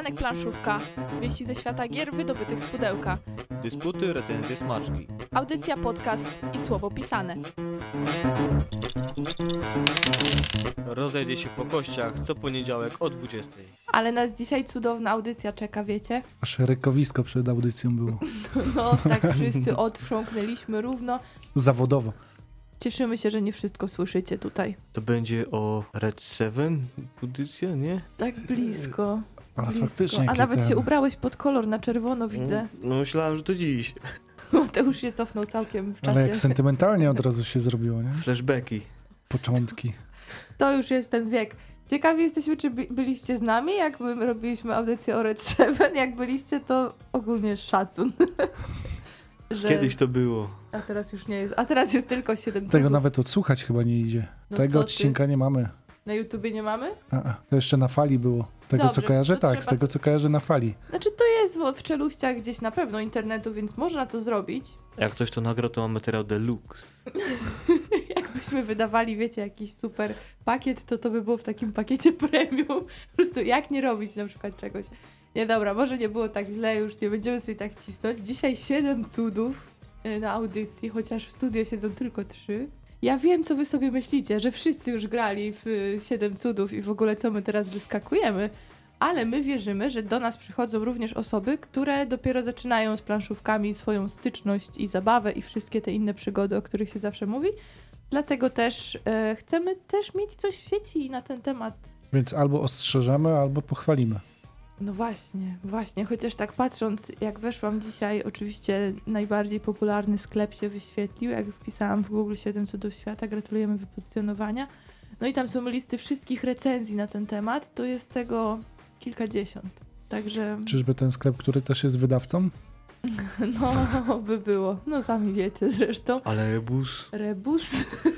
Przystanek planszówka. Wieści ze świata gier wydobytych z pudełka. Dysputy, recenzje, smaczki. Audycja, podcast i słowo pisane. Rozejdzie się po kościach co poniedziałek o 20. Ale nas dzisiaj cudowna audycja czeka, wiecie? Aż rykowisko przed audycją było. No, tak wszyscy odchrząknęliśmy równo. Zawodowo. Cieszymy się, że nie wszystko słyszycie tutaj. To będzie o Red Seven audycja, nie? Tak blisko. Ale blisko. faktycznie. A nawet się ten- ubrałeś pod kolor na czerwono, widzę. No myślałem, że to dziś. Mateusz się cofnął całkiem w Ale jak czasie. sentymentalnie od razu się zrobiło, nie? Flashbacki. Początki. To już jest ten wiek. Ciekawi jesteśmy, czy by- byliście z nami, jak my robiliśmy audycję o Red Seven. Jak byliście, to ogólnie szacun. Że... Kiedyś to było. A teraz już nie jest. A teraz jest tylko 7 Tego nawet odsłuchać chyba nie idzie. No Tego ty? odcinka nie mamy. Na YouTubie nie mamy? A, a, to jeszcze na fali było. Z tego Dobrze, co kojarzę, to tak. trzeba Z tego co kojarzę na fali. Znaczy to jest w, w czeluściach gdzieś na pewno internetu, więc można to zrobić. Jak ktoś to nagrał, to ma materiał deluxe. Jakbyśmy wydawali, wiecie, jakiś super pakiet, to to by było w takim pakiecie premium. Po prostu jak nie robić na przykład czegoś. Nie, dobra, może nie było tak źle, już nie będziemy sobie tak cisnąć. Dzisiaj 7 cudów y, na audycji, chociaż w studio siedzą tylko 3. Ja wiem, co wy sobie myślicie, że wszyscy już grali w y, 7 cudów i w ogóle co my teraz wyskakujemy. Ale my wierzymy, że do nas przychodzą również osoby, które dopiero zaczynają z planszówkami swoją styczność i zabawę i wszystkie te inne przygody, o których się zawsze mówi. Dlatego też e, chcemy też mieć coś w sieci na ten temat. Więc albo ostrzeżemy, albo pochwalimy. No właśnie, właśnie, chociaż tak patrząc, jak weszłam dzisiaj, oczywiście najbardziej popularny sklep się wyświetlił, jak wpisałam w Google 7 cudów świata, gratulujemy wypozycjonowania. No i tam są listy wszystkich recenzji na ten temat, to jest tego kilkadziesiąt. Także Czyżby ten sklep, który też jest wydawcą? no by było. No sami wiecie zresztą. Ale rebus, Rebus.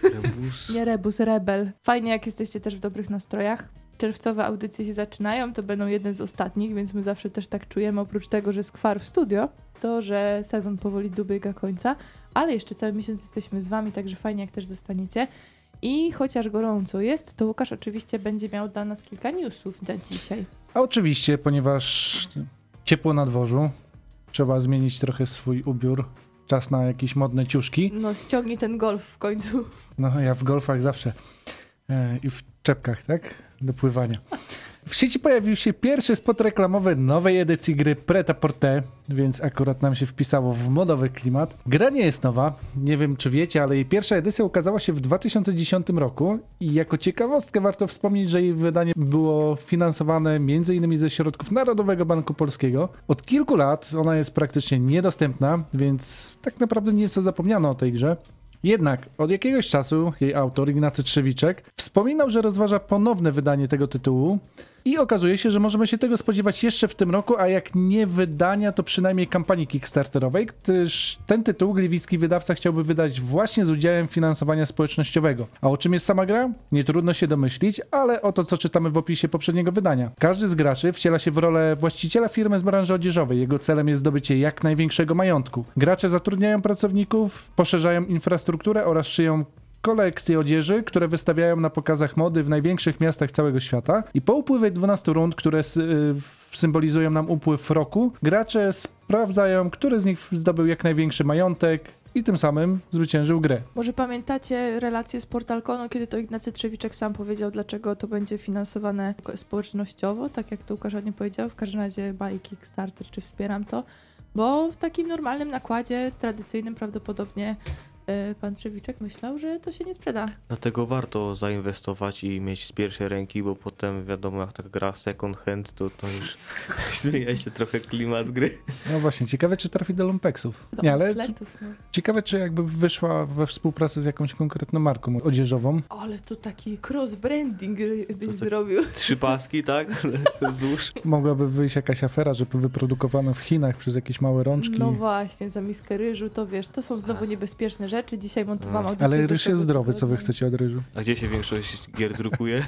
rebus. Nie rebus, rebel. Fajnie, jak jesteście też w dobrych nastrojach. Czerwcowe audycje się zaczynają, to będą jedne z ostatnich, więc my zawsze też tak czujemy, oprócz tego, że skwar w studio, to, że sezon powoli dobiega końca, ale jeszcze cały miesiąc jesteśmy z wami, także fajnie, jak też zostaniecie. I chociaż gorąco jest, to Łukasz oczywiście będzie miał dla nas kilka newsów na dzisiaj. A oczywiście, ponieważ ciepło na dworzu, trzeba zmienić trochę swój ubiór. Czas na jakieś modne ciuszki. No ściągnij ten golf w końcu. No ja w golfach zawsze. E, I w czepkach, tak? Do pływania. W sieci pojawił się pierwszy spot reklamowy nowej edycji gry Preta Porte, więc akurat nam się wpisało w modowy klimat. Gra nie jest nowa, nie wiem czy wiecie, ale jej pierwsza edycja ukazała się w 2010 roku i jako ciekawostkę warto wspomnieć, że jej wydanie było finansowane m.in. ze środków Narodowego Banku Polskiego. Od kilku lat ona jest praktycznie niedostępna, więc tak naprawdę nieco zapomniano o tej grze. Jednak od jakiegoś czasu jej autor, Ignacy Trzewiczek, wspominał, że rozważa ponowne wydanie tego tytułu i okazuje się, że możemy się tego spodziewać jeszcze w tym roku, a jak nie wydania, to przynajmniej kampanii kickstarterowej, gdyż ten tytuł gliwicki wydawca chciałby wydać właśnie z udziałem finansowania społecznościowego. A o czym jest sama gra? Nie trudno się domyślić, ale o to, co czytamy w opisie poprzedniego wydania. Każdy z graczy wciela się w rolę właściciela firmy z branży odzieżowej. Jego celem jest zdobycie jak największego majątku. Gracze zatrudniają pracowników, poszerzają infrastrukturę oraz szyją kolekcje odzieży, które wystawiają na pokazach mody w największych miastach całego świata. I po upływie 12 rund, które y, symbolizują nam upływ roku, gracze sprawdzają, który z nich zdobył jak największy majątek i tym samym zwyciężył grę. Może pamiętacie relację z Portalkonu, kiedy to Ignacy Trzewiczek sam powiedział, dlaczego to będzie finansowane społecznościowo, tak jak to Łukasz ładnie powiedział, w każdym razie buy Kickstarter, czy wspieram to, bo w takim normalnym nakładzie, tradycyjnym prawdopodobnie pan Trzewiczek myślał, że to się nie sprzeda. Dlatego warto zainwestować i mieć z pierwszej ręki, bo potem wiadomo jak tak gra second hand, to, to już zmienia się trochę klimat gry. No właśnie, ciekawe czy trafi do Lumpeksów. Do Nie, ale atletów, no. ciekawe czy jakby wyszła we współpracy z jakąś konkretną marką odzieżową. Ale tu taki cross-branding byś zrobił. Trzy paski, tak? Wzdłuż. Mogłaby wyjść jakaś afera, że wyprodukowano w Chinach przez jakieś małe rączki. No właśnie, za miskę ryżu, to wiesz, to są znowu niebezpieczne rzeczy. Dzisiaj montowałam audycję Ale ryż jest zdrowy, co wy chcecie od ryżu? A gdzie się większość gier drukuje?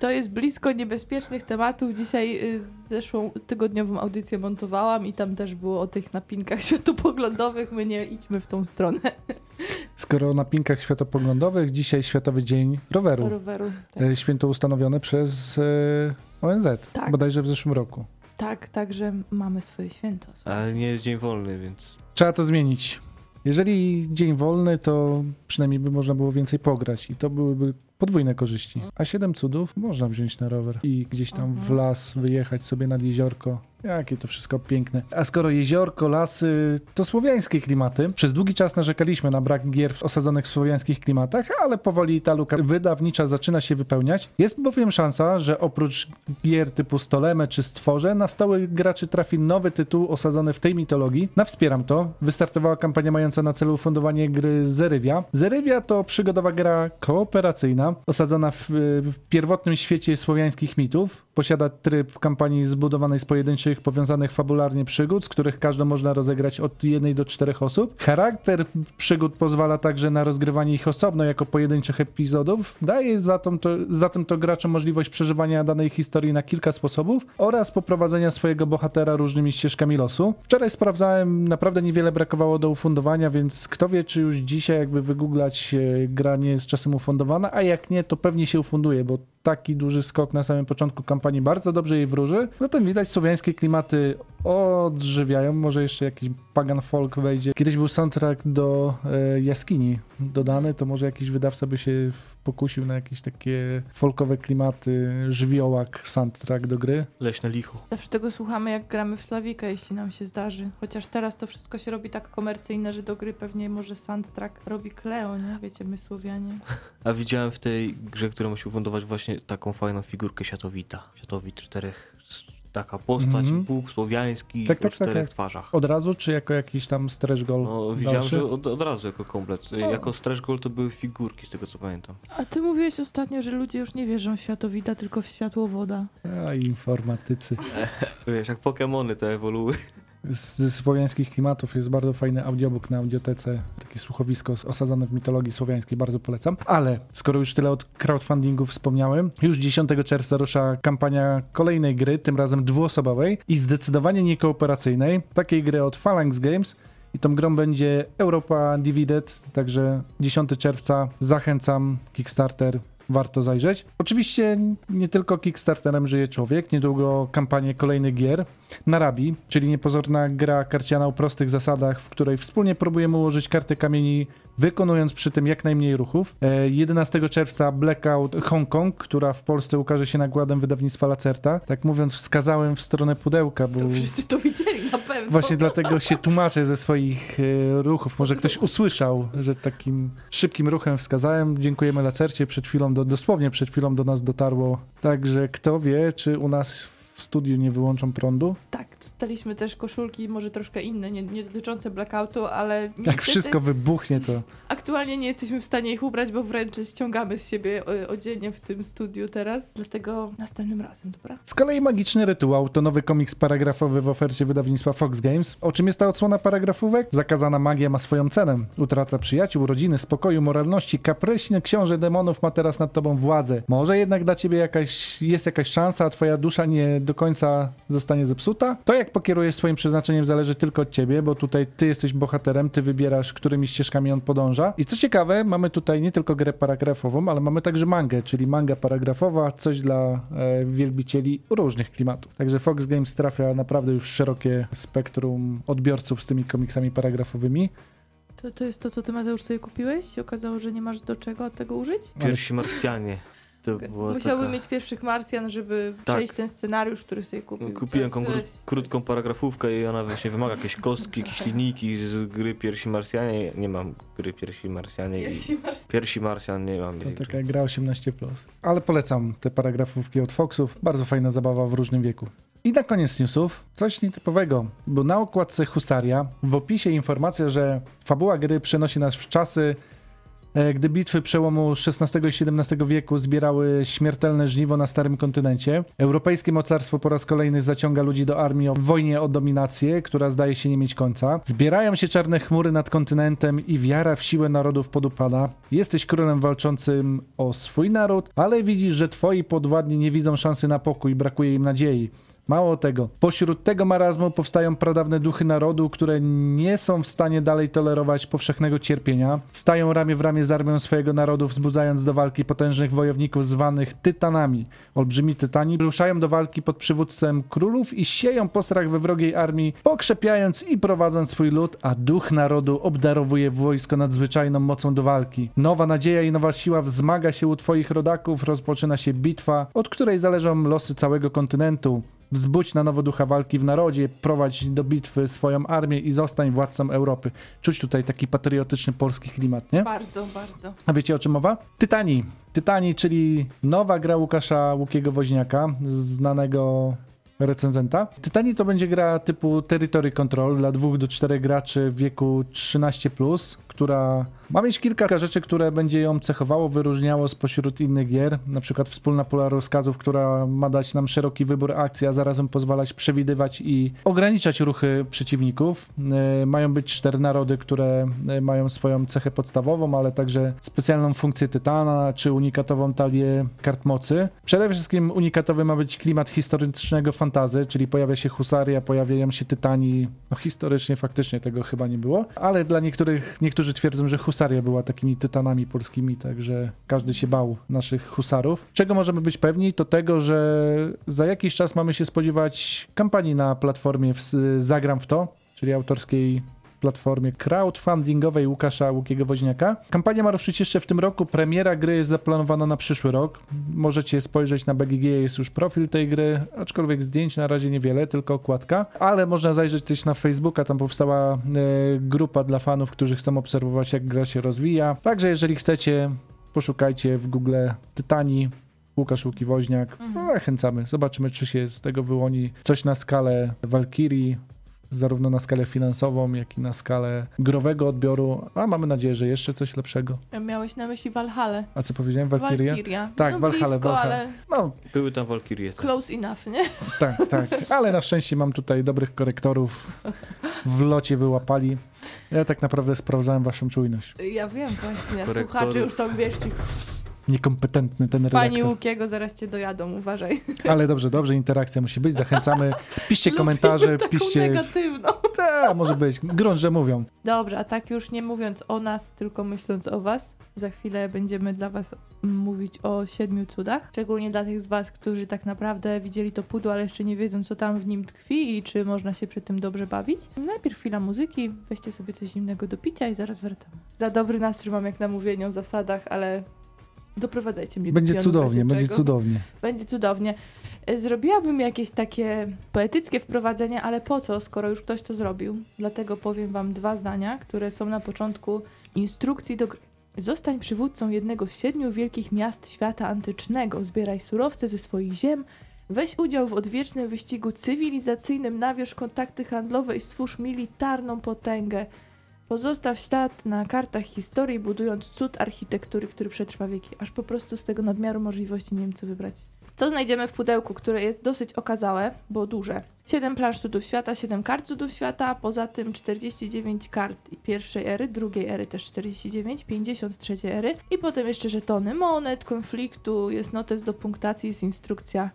To jest blisko niebezpiecznych tematów. Dzisiaj y, zeszłą tygodniową audycję montowałam i tam też było o tych napinkach światopoglądowych. My nie idźmy w tą stronę Skoro na pinkach światopoglądowych, dzisiaj Światowy Dzień Roweru. roweru. Tak. E, Święto ustanowione przez e, ONZ, Tak. bodajże w zeszłym roku. Tak, także mamy swoje święto. Ale nie jest dzień wolny, więc Trzeba to zmienić. Jeżeli dzień wolny, to przynajmniej by można było więcej pograć i to byłyby podwójne korzyści. A siedem cudów można wziąć na rower i gdzieś tam w Mhm. las wyjechać sobie nad jeziorko. Jakie to wszystko piękne. A skoro jeziorko, lasy, to słowiańskie klimaty. Przez długi czas narzekaliśmy na brak gier osadzonych w słowiańskich klimatach, ale powoli ta luka wydawnicza zaczyna się wypełniać. Jest bowiem szansa, że oprócz gier typu Stoleme czy Stworze, na stałych graczy trafi nowy tytuł osadzony w tej mitologii. Na Wspieram to. Wystartowała kampania mająca na celu fundowanie gry Zerywia. Zerywia to przygodowa gra kooperacyjna, osadzona w, w pierwotnym świecie słowiańskich mitów. Posiada tryb kampanii zbudowanej z pojedynczych, powiązanych fabularnie przygód, z których każdą można rozegrać od jednej do czterech osób. Charakter przygód pozwala także na rozgrywanie ich osobno jako pojedynczych epizodów. Daje zatem to, zatem to graczom możliwość przeżywania danej historii na kilka sposobów oraz poprowadzenia swojego bohatera różnymi ścieżkami losu. Wczoraj sprawdzałem, naprawdę niewiele brakowało do ufundowania, więc kto wie, czy już dzisiaj jakby wygooglać e, gra nie jest czasem ufundowana, a jak nie, to pewnie się ufunduje, bo taki duży skok na samym początku kampanii bardzo dobrze jej wróży. Zatem widać, słowiańskie klimaty odżywiają, może jeszcze jakiś pagan folk wejdzie. Kiedyś był soundtrack do e, jaskini dodany, to może jakiś wydawca by się pokusił na jakieś takie folkowe klimaty, żywiołak soundtrack do gry. leśne licho. Zawsze tego słuchamy, jak gramy w Slawika, jeśli nam się zdarzy. Chociaż teraz to wszystko się robi tak komercyjne, że do gry pewnie może soundtrack robi Kleo, nie? Wiecie, my Słowianie. A widziałem w tej grze, którą musi fundować właśnie taką fajną figurkę Światowita. Światowit czterech, taka postać, Mhm. Bóg słowiański Tak, tak, tak, czterech tak. twarzach. Od razu, czy jako jakiś tam stretch goal? No, widziałem, dalszy? że od, od razu jako komplet. O. Jako stretch goal to były figurki, z tego co pamiętam. A ty mówiłeś ostatnio, że ludzie już nie wierzą w światowita, tylko w światłowoda. A, informatycy. Wiesz, jak Pokemony to ewoluły. Z, słowiańskich klimatów jest bardzo fajny audiobook na audiotece, takie słuchowisko osadzone w mitologii słowiańskiej, bardzo polecam. Ale skoro już tyle od crowdfundingu wspomniałem, już 10 czerwca rusza kampania kolejnej gry, tym razem dwuosobowej i zdecydowanie niekooperacyjnej, takiej gry od Phalanx Games. I tą grą będzie Europa Divided, także 10 czerwca zachęcam, Kickstarter, warto zajrzeć. Oczywiście nie tylko Kickstarterem żyje człowiek, niedługo kampanię kolejnych gier. Narabi, czyli niepozorna gra karciana o prostych zasadach, w której wspólnie próbujemy ułożyć karty kamieni, wykonując przy tym jak najmniej ruchów. E, 11 czerwca Blackout Hongkong, która w Polsce ukaże się nakładem wydawnictwa Lacerta. Tak mówiąc, wskazałem w stronę pudełka, bo... To wszyscy to widzieli na pewno. Właśnie dlatego się tłumaczę ze swoich e, ruchów. Może ktoś usłyszał, że takim szybkim ruchem wskazałem. Dziękujemy Lacercie. Przed chwilą, do, dosłownie przed chwilą do nas dotarło. Także kto wie, czy u nas w studiu nie wyłączą prądu? Tak, dostaliśmy też koszulki, może troszkę inne, nie, nie dotyczące blackoutu, ale Jak niestety wszystko wybuchnie, to aktualnie nie jesteśmy w stanie ich ubrać, bo wręcz ściągamy z siebie odzienie w tym studiu teraz, dlatego następnym razem, dobra? Z kolei Magiczny Rytuał to nowy komiks paragrafowy w ofercie wydawnictwa Fox Games. O czym jest ta odsłona paragrafówek? Zakazana magia ma swoją cenę. Utrata przyjaciół, rodziny, spokoju, moralności. Kapryśny książę demonów ma teraz nad tobą władzę. Może jednak dla ciebie jakaś, jest jakaś szansa, a twoja dusza nie do końca zostanie zepsuta? To jak pokierujesz swoim przeznaczeniem zależy tylko od ciebie, bo tutaj ty jesteś bohaterem, ty wybierasz, którymi ścieżkami on podąża. I co ciekawe, mamy tutaj nie tylko grę paragrafową, ale mamy także mangę, czyli manga paragrafowa, coś dla e, wielbicieli różnych klimatów. Także Fox Games trafia naprawdę już szerokie spektrum odbiorców z tymi komiksami paragrafowymi. To, to jest to, co ty Mateusz sobie kupiłeś? Się okazało, że nie masz do czego od tego użyć? Pierwsi Marsjanie. To była Musiałby taka... mieć pierwszych Marsjan, żeby Tak. przejść ten scenariusz, który sobie kupił. Kupiłem coś- kró- krótką paragrafówkę i ona właśnie wymaga jakieś kostki, jakieś linijki z gry Pierwsi Marsjanie. Nie mam gry Pierwsi Marsjanie i Pierwsi Marsjan. Nie mam. To taka gra 18+. Ale polecam te paragrafówki od Foxów. Bardzo fajna zabawa w różnym wieku. I na koniec newsów coś nietypowego, bo na okładce Husaria w opisie informacja, że fabuła gry przenosi nas w czasy, gdy bitwy przełomu XVI i XVII wieku zbierały śmiertelne żniwo na starym kontynencie. Europejskie mocarstwo po raz kolejny zaciąga ludzi do armii w wojnie o dominację, która zdaje się nie mieć końca. Zbierają się czarne chmury nad kontynentem i wiara w siłę narodów podupada. Jesteś królem walczącym o swój naród, ale widzisz, że twoi podwładni nie widzą szansy na pokój, brakuje im nadziei. Mało tego, pośród tego marazmu powstają pradawne duchy narodu, które nie są w stanie dalej tolerować powszechnego cierpienia. Stają ramię w ramię z armią swojego narodu, wzbudzając do walki potężnych wojowników zwanych tytanami. Olbrzymi tytani ruszają do walki pod przywództwem królów i sieją postrach we wrogiej armii, pokrzepiając i prowadząc swój lud, a duch narodu obdarowuje wojsko nadzwyczajną mocą do walki. Nowa nadzieja i nowa siła wzmaga się u twoich rodaków, rozpoczyna się bitwa, od której zależą losy całego kontynentu. Wzbudź na nowo ducha walki w narodzie, prowadź do bitwy swoją armię i zostań władcą Europy. Czuć tutaj taki patriotyczny polski klimat, nie? Bardzo, bardzo. A wiecie o czym mowa? Tytani. Tytani, czyli nowa gra Łukasza Łukiego Woźniaka, znanego recenzenta. Tytani to będzie gra typu Territory Control dla dwóch do czterech graczy w wieku 13+, która ma mieć kilka rzeczy, które będzie ją cechowało, wyróżniało spośród innych gier, na przykład wspólna pula rozkazów, która ma dać nam szeroki wybór akcji, a zarazem pozwalać przewidywać i ograniczać ruchy przeciwników. E, Mają być cztery narody, które e, mają swoją cechę podstawową, ale także specjalną funkcję tytana, czy unikatową talię kart mocy. Przede wszystkim unikatowy ma być klimat historycznego fantazy, czyli pojawia się husaria, pojawiają się tytani. No historycznie faktycznie tego chyba nie było, ale dla niektórych, niektórzy twierdzą, że husaria była takimi tytanami polskimi, także każdy się bał naszych husarów. Czego możemy być pewni, to tego, że za jakiś czas mamy się spodziewać kampanii na platformie w, Zagram w to, czyli autorskiej platformie crowdfundingowej Łukasza Łukiego Woźniaka. Kampania ma ruszyć jeszcze w tym roku. Premiera gry jest zaplanowana na przyszły rok. Możecie spojrzeć na BGG, jest już profil tej gry, aczkolwiek zdjęć na razie niewiele, tylko okładka. Ale można zajrzeć też na Facebooka, tam powstała e, grupa dla fanów, którzy chcą obserwować, jak gra się rozwija. Także jeżeli chcecie, poszukajcie w Google Tytani, Łukasz Łuki Woźniak. No, zachęcamy. Zobaczymy, czy się z tego wyłoni coś na skalę Valkyrii, zarówno na skalę finansową, jak i na skalę growego odbioru, a mamy nadzieję, że jeszcze coś lepszego. Miałeś na myśli Valhalla. A co powiedziałem? Valkyria? Valkyria. Tak, no, Valhalla, blisko, Valhalla. ale No, Były tam Walkirie. tak. close enough, nie? tak, tak. Ale na szczęście mam tutaj dobrych korektorów. W locie wyłapali. Ja tak naprawdę sprawdzałem waszą czujność. Ja wiem właśnie, Korektorów. słuchacze już tam wiesz, ci Niekompetentny ten redaktor. Łukiego zaraz cię dojadą, uważaj. Ale dobrze, dobrze, interakcja musi być. Zachęcamy. Piszcie komentarze, taką piszcie. negatywną. Ta, może być. Grunt, że mówią. Dobrze, a tak już nie mówiąc o nas, tylko myśląc o was, za chwilę będziemy dla was mówić o siedmiu cudach. Szczególnie dla tych z was, którzy tak naprawdę widzieli to pudło, ale jeszcze nie wiedzą, co tam w nim tkwi i czy można się przy tym dobrze bawić. Najpierw chwila muzyki, weźcie sobie coś zimnego do picia i zaraz wracamy. Za dobry nastrój mam jak na mówienie o zasadach, ale doprowadzajcie mnie Będzie do cudownie, będzie cudownie. Będzie cudownie. Zrobiłabym jakieś takie poetyckie wprowadzenie, ale po co, skoro już ktoś to zrobił? Dlatego powiem wam dwa zdania, które są na początku instrukcji do. Zostań przywódcą jednego z siedmiu wielkich miast świata antycznego, zbieraj surowce ze swoich ziem, weź udział w odwiecznym wyścigu cywilizacyjnym, nawiąż kontakty handlowe i stwórz militarną potęgę. Pozostaw ślad na kartach historii, budując cud architektury, który przetrwa wieki. Aż po prostu z tego nadmiaru możliwości nie wiem, co wybrać. Co znajdziemy w pudełku, które jest dosyć okazałe, bo duże. 7 plansz cudów świata, 7 kart cudów świata, poza tym 49 kart pierwszej ery, drugiej ery też 49, 53 ery i potem jeszcze żetony monet, konfliktu, jest notes do punktacji, jest instrukcja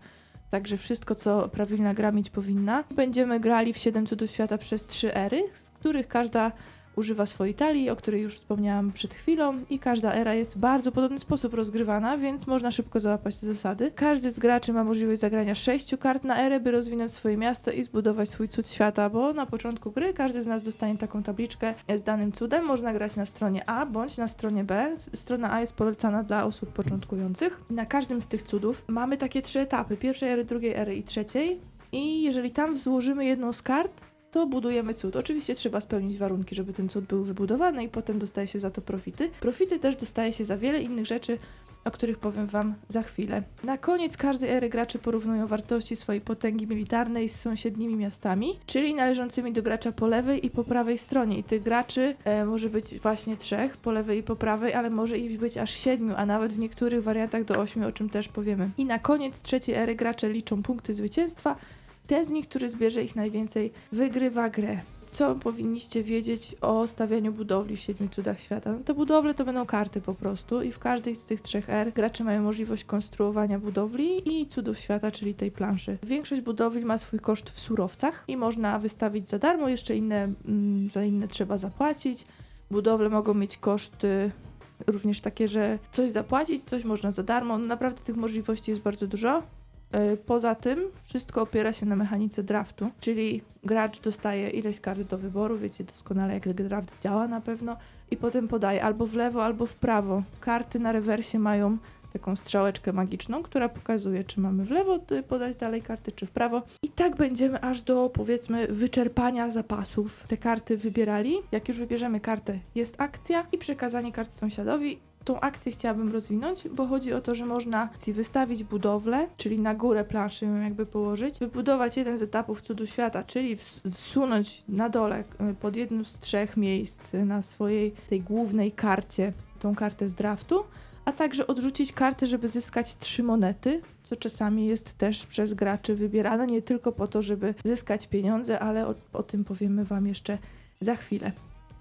Także wszystko, co prawilna gra mieć powinna. Będziemy grali w 7 cudów świata przez 3 ery, z których każda używa swojej talii, o której już wspomniałam przed chwilą i każda era jest w bardzo podobny sposób rozgrywana, więc można szybko załapać te zasady. Każdy z graczy ma możliwość zagrania 6 kart na erę, by rozwinąć swoje miasto i zbudować swój cud świata, bo na początku gry każdy z nas dostanie taką tabliczkę z danym cudem. Można grać na stronie A bądź na stronie B. Strona A jest polecana dla osób początkujących. Na każdym z tych cudów mamy takie trzy etapy: pierwszej ery, drugiej ery i trzeciej. I jeżeli tam złożymy jedną z kart, to budujemy cud. Oczywiście trzeba spełnić warunki, żeby ten cud był wybudowany i potem dostaje się za to profity. Profity też dostaje się za wiele innych rzeczy, o których powiem Wam za chwilę. Na koniec każdej ery gracze porównują wartości swojej potęgi militarnej z sąsiednimi miastami, czyli należącymi do gracza po lewej i po prawej stronie. I tych graczy e, może być właśnie trzech, po lewej i po prawej, ale może ich być aż siedmiu, a nawet w niektórych wariantach do ośmiu, o czym też powiemy. I na koniec trzeciej ery gracze liczą punkty zwycięstwa, ten z nich, który zbierze ich najwięcej, wygrywa grę. Co powinniście wiedzieć o stawianiu budowli w Siedmiu Cudach Świata? No te budowle to będą karty po prostu i w każdej z tych trzech R gracze mają możliwość konstruowania budowli i cudów świata, czyli tej planszy. Większość budowli ma swój koszt w surowcach i można wystawić za darmo, jeszcze inne, mm, za inne trzeba zapłacić. Budowle mogą mieć koszty również takie, że coś zapłacić, coś można za darmo. No naprawdę tych możliwości jest bardzo dużo. E, Poza tym wszystko opiera się na mechanice draftu, czyli gracz dostaje ileś kart do wyboru, wiecie doskonale jak draft działa na pewno i potem podaje albo w lewo, albo w prawo. Karty na rewersie mają taką strzałeczkę magiczną, która pokazuje, czy mamy w lewo podać dalej karty, czy w prawo. I tak będziemy aż do powiedzmy wyczerpania zapasów. Te karty wybierali. Jak już wybierzemy kartę, jest akcja i przekazanie kart sąsiadowi. Tą akcję chciałabym rozwinąć, bo chodzi o to, że można si wystawić budowlę, czyli na górę planszy ją jakby położyć, wybudować jeden z etapów cudu świata, czyli ws- wsunąć na dole y, pod jednym z trzech miejsc na swojej tej głównej karcie tą kartę z draftu, a także odrzucić kartę, żeby zyskać trzy monety, co czasami jest też przez graczy wybierane, nie tylko po to, żeby zyskać pieniądze, ale o, o tym powiemy Wam jeszcze za chwilę.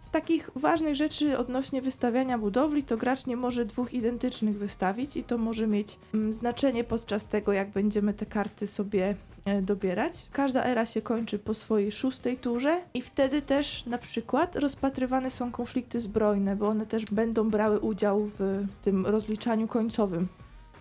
Z takich ważnych rzeczy odnośnie wystawiania budowli, to gracz nie może dwóch identycznych wystawić i to może mieć mm, znaczenie podczas tego, jak będziemy te karty sobie e, dobierać. Każda era się kończy po swojej szóstej turze i wtedy też na przykład rozpatrywane są konflikty zbrojne, bo one też będą brały udział w tym rozliczaniu końcowym.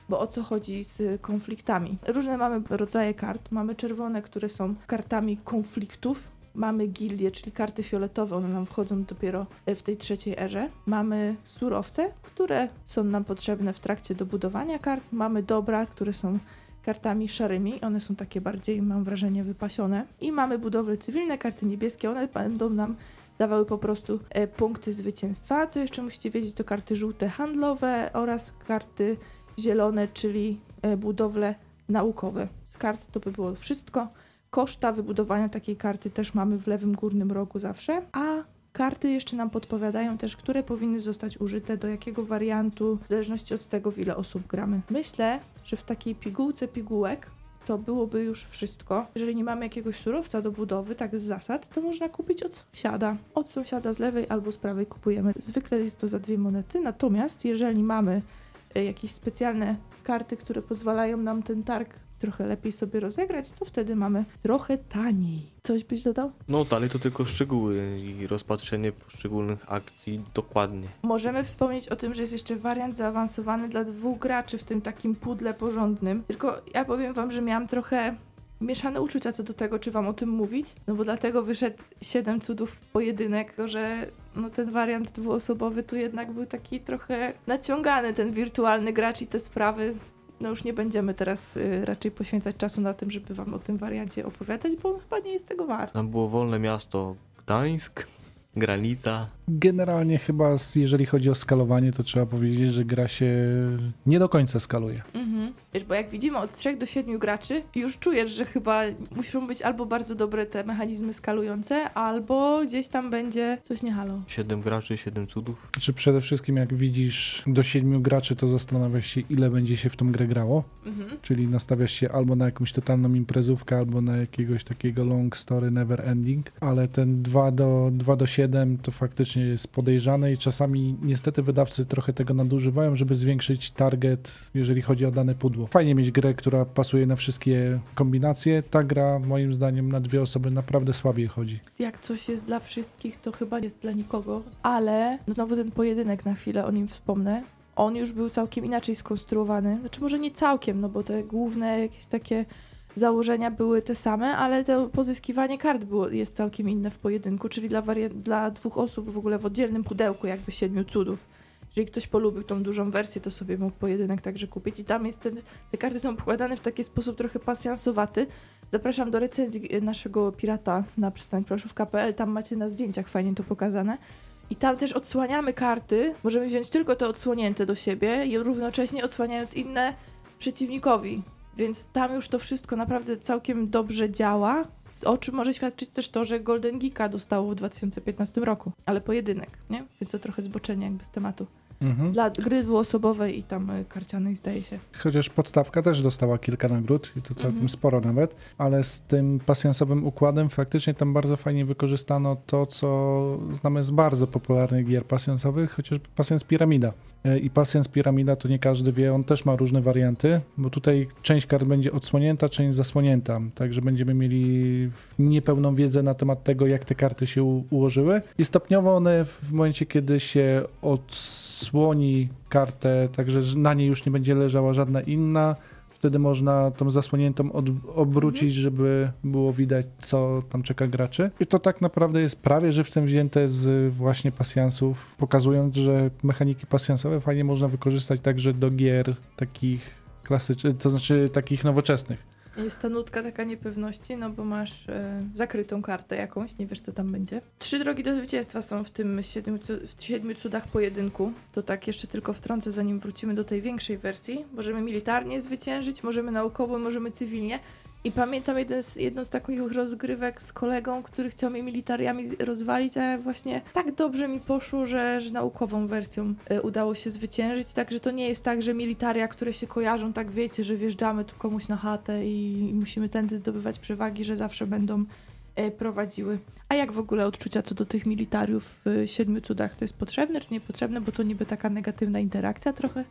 Bo o co chodzi z konfliktami? Różne mamy rodzaje kart. Mamy czerwone, które są kartami konfliktów. Mamy gildie, czyli karty fioletowe, one nam wchodzą dopiero e, w tej trzeciej erze. Mamy surowce, które są nam potrzebne w trakcie dobudowania kart. Mamy dobra, które są kartami szarymi, one są takie bardziej, mam wrażenie, wypasione. I mamy budowle cywilne, karty niebieskie, one będą nam dawały po prostu e, punkty zwycięstwa. Co jeszcze musicie wiedzieć, to karty żółte handlowe oraz karty zielone, czyli e, budowle naukowe. Z kart to by było wszystko. Koszta wybudowania takiej karty też mamy w lewym górnym rogu zawsze, a karty jeszcze nam podpowiadają też, które powinny zostać użyte, do jakiego wariantu, w zależności od tego, w ile osób gramy. Myślę, że w takiej pigułce pigułek to byłoby już wszystko. Jeżeli nie mamy jakiegoś surowca do budowy, tak z zasad, to można kupić od sąsiada. Od sąsiada z lewej albo z prawej kupujemy. Zwykle jest to za dwie monety, natomiast jeżeli mamy e, jakieś specjalne karty, które pozwalają nam ten targ trochę lepiej sobie rozegrać, to wtedy mamy trochę taniej. Coś byś dodał? No dalej to tylko szczegóły i rozpatrzenie poszczególnych akcji dokładnie. Możemy wspomnieć o tym, że jest jeszcze wariant zaawansowany dla dwóch graczy w tym takim pudle porządnym. Tylko ja powiem wam, że miałam trochę mieszane uczucia co do tego, czy wam o tym mówić. No bo dlatego wyszedł siedem cudów pojedynek, że no ten wariant dwuosobowy tu jednak był taki trochę naciągany, ten wirtualny gracz i te sprawy. No już nie będziemy teraz y, raczej poświęcać czasu na tym, żeby wam o tym wariancie opowiadać, bo on chyba nie jest tego wart. Tam było wolne miasto Gdańsk, granica. Generalnie chyba, z- jeżeli chodzi o skalowanie, to trzeba powiedzieć, że gra się nie do końca skaluje. Mhm. Wiesz, bo jak widzimy od 3 do 7 graczy, już czujesz, że chyba muszą być albo bardzo dobre te mechanizmy skalujące, albo gdzieś tam będzie coś nie halo. Siedem graczy, siedem cudów. Czy przede wszystkim jak widzisz do siedmiu graczy, to zastanawiasz się, ile będzie się w tą grę grało. Mhm. Czyli nastawiasz się albo na jakąś totalną imprezówkę, albo na jakiegoś takiego long story never ending, ale ten 2 do, 2 do 7 to faktycznie jest podejrzane i czasami niestety wydawcy trochę tego nadużywają, żeby zwiększyć target, jeżeli chodzi o dane pudło. Fajnie mieć grę, która pasuje na wszystkie kombinacje. Ta gra moim zdaniem na dwie osoby naprawdę słabiej chodzi. Jak coś jest dla wszystkich, to chyba jest dla nikogo, ale no znowu ten pojedynek na chwilę, o nim wspomnę. On już był całkiem inaczej skonstruowany. Znaczy może nie całkiem, no bo te główne jakieś takie założenia były te same, ale to pozyskiwanie kart było, jest całkiem inne w pojedynku, czyli dla, dla dwóch osób w ogóle w oddzielnym pudełku jakby siedmiu cudów. Jeżeli ktoś polubił tą dużą wersję, to sobie mógł pojedynek także kupić i tam jest ten, te karty są pokładane w taki sposób trochę pasjansowaty. Zapraszam do recenzji e, naszego pirata na przystań proszów.pl, tam macie na zdjęciach fajnie to pokazane. I tam też odsłaniamy karty, możemy wziąć tylko te odsłonięte do siebie i równocześnie odsłaniając inne przeciwnikowi. Więc tam już to wszystko naprawdę całkiem dobrze działa. O czym może świadczyć też to, że Golden Geeka dostało w 2015 roku, ale pojedynek, nie? Więc to trochę zboczenie jakby z tematu. Mhm. Dla gry dwuosobowej i tam y, karcianej zdaje się. Chociaż podstawka też dostała kilka nagród i to całkiem Mhm. sporo nawet, ale z tym pasjansowym układem faktycznie tam bardzo fajnie wykorzystano to, co znamy z bardzo popularnych gier pasjansowych, chociażby pasjans Piramida. I pasjans Piramida to nie każdy wie, on też ma różne warianty, bo tutaj część kart będzie odsłonięta, część zasłonięta, także będziemy mieli niepełną wiedzę na temat tego, jak te karty się ułożyły. I stopniowo one w momencie, kiedy się odsłoni kartę, także że na niej już nie będzie leżała żadna inna, wtedy można tą zasłoniętą od, obrócić, żeby było widać, co tam czeka graczy. I to tak naprawdę jest prawie żywcem wzięte z właśnie pasjansów, pokazując, że mechaniki pasjansowe fajnie można wykorzystać także do gier takich klasycznych, to znaczy takich nowoczesnych. Jest ta nutka taka niepewności, no bo masz e, zakrytą kartę jakąś, nie wiesz co tam będzie. Trzy drogi do zwycięstwa są w tym siedmiu, w siedmiu cudach pojedynku. To tak jeszcze tylko wtrącę, zanim wrócimy do tej większej wersji. Możemy militarnie zwyciężyć, możemy naukowo, możemy cywilnie. I pamiętam jeden z, jedną z takich rozgrywek z kolegą, który chciał mnie militariami rozwalić, a właśnie tak dobrze mi poszło, że, że naukową wersją e, udało się zwyciężyć. Także to nie jest tak, że militaria, które się kojarzą, tak wiecie, że wjeżdżamy tu komuś na chatę i, i musimy tędy zdobywać przewagi, że zawsze będą e, prowadziły. A jak w ogóle odczucia co do tych militariów w e, Siedmiu Cudach? To jest potrzebne czy niepotrzebne? Bo to niby taka negatywna interakcja trochę.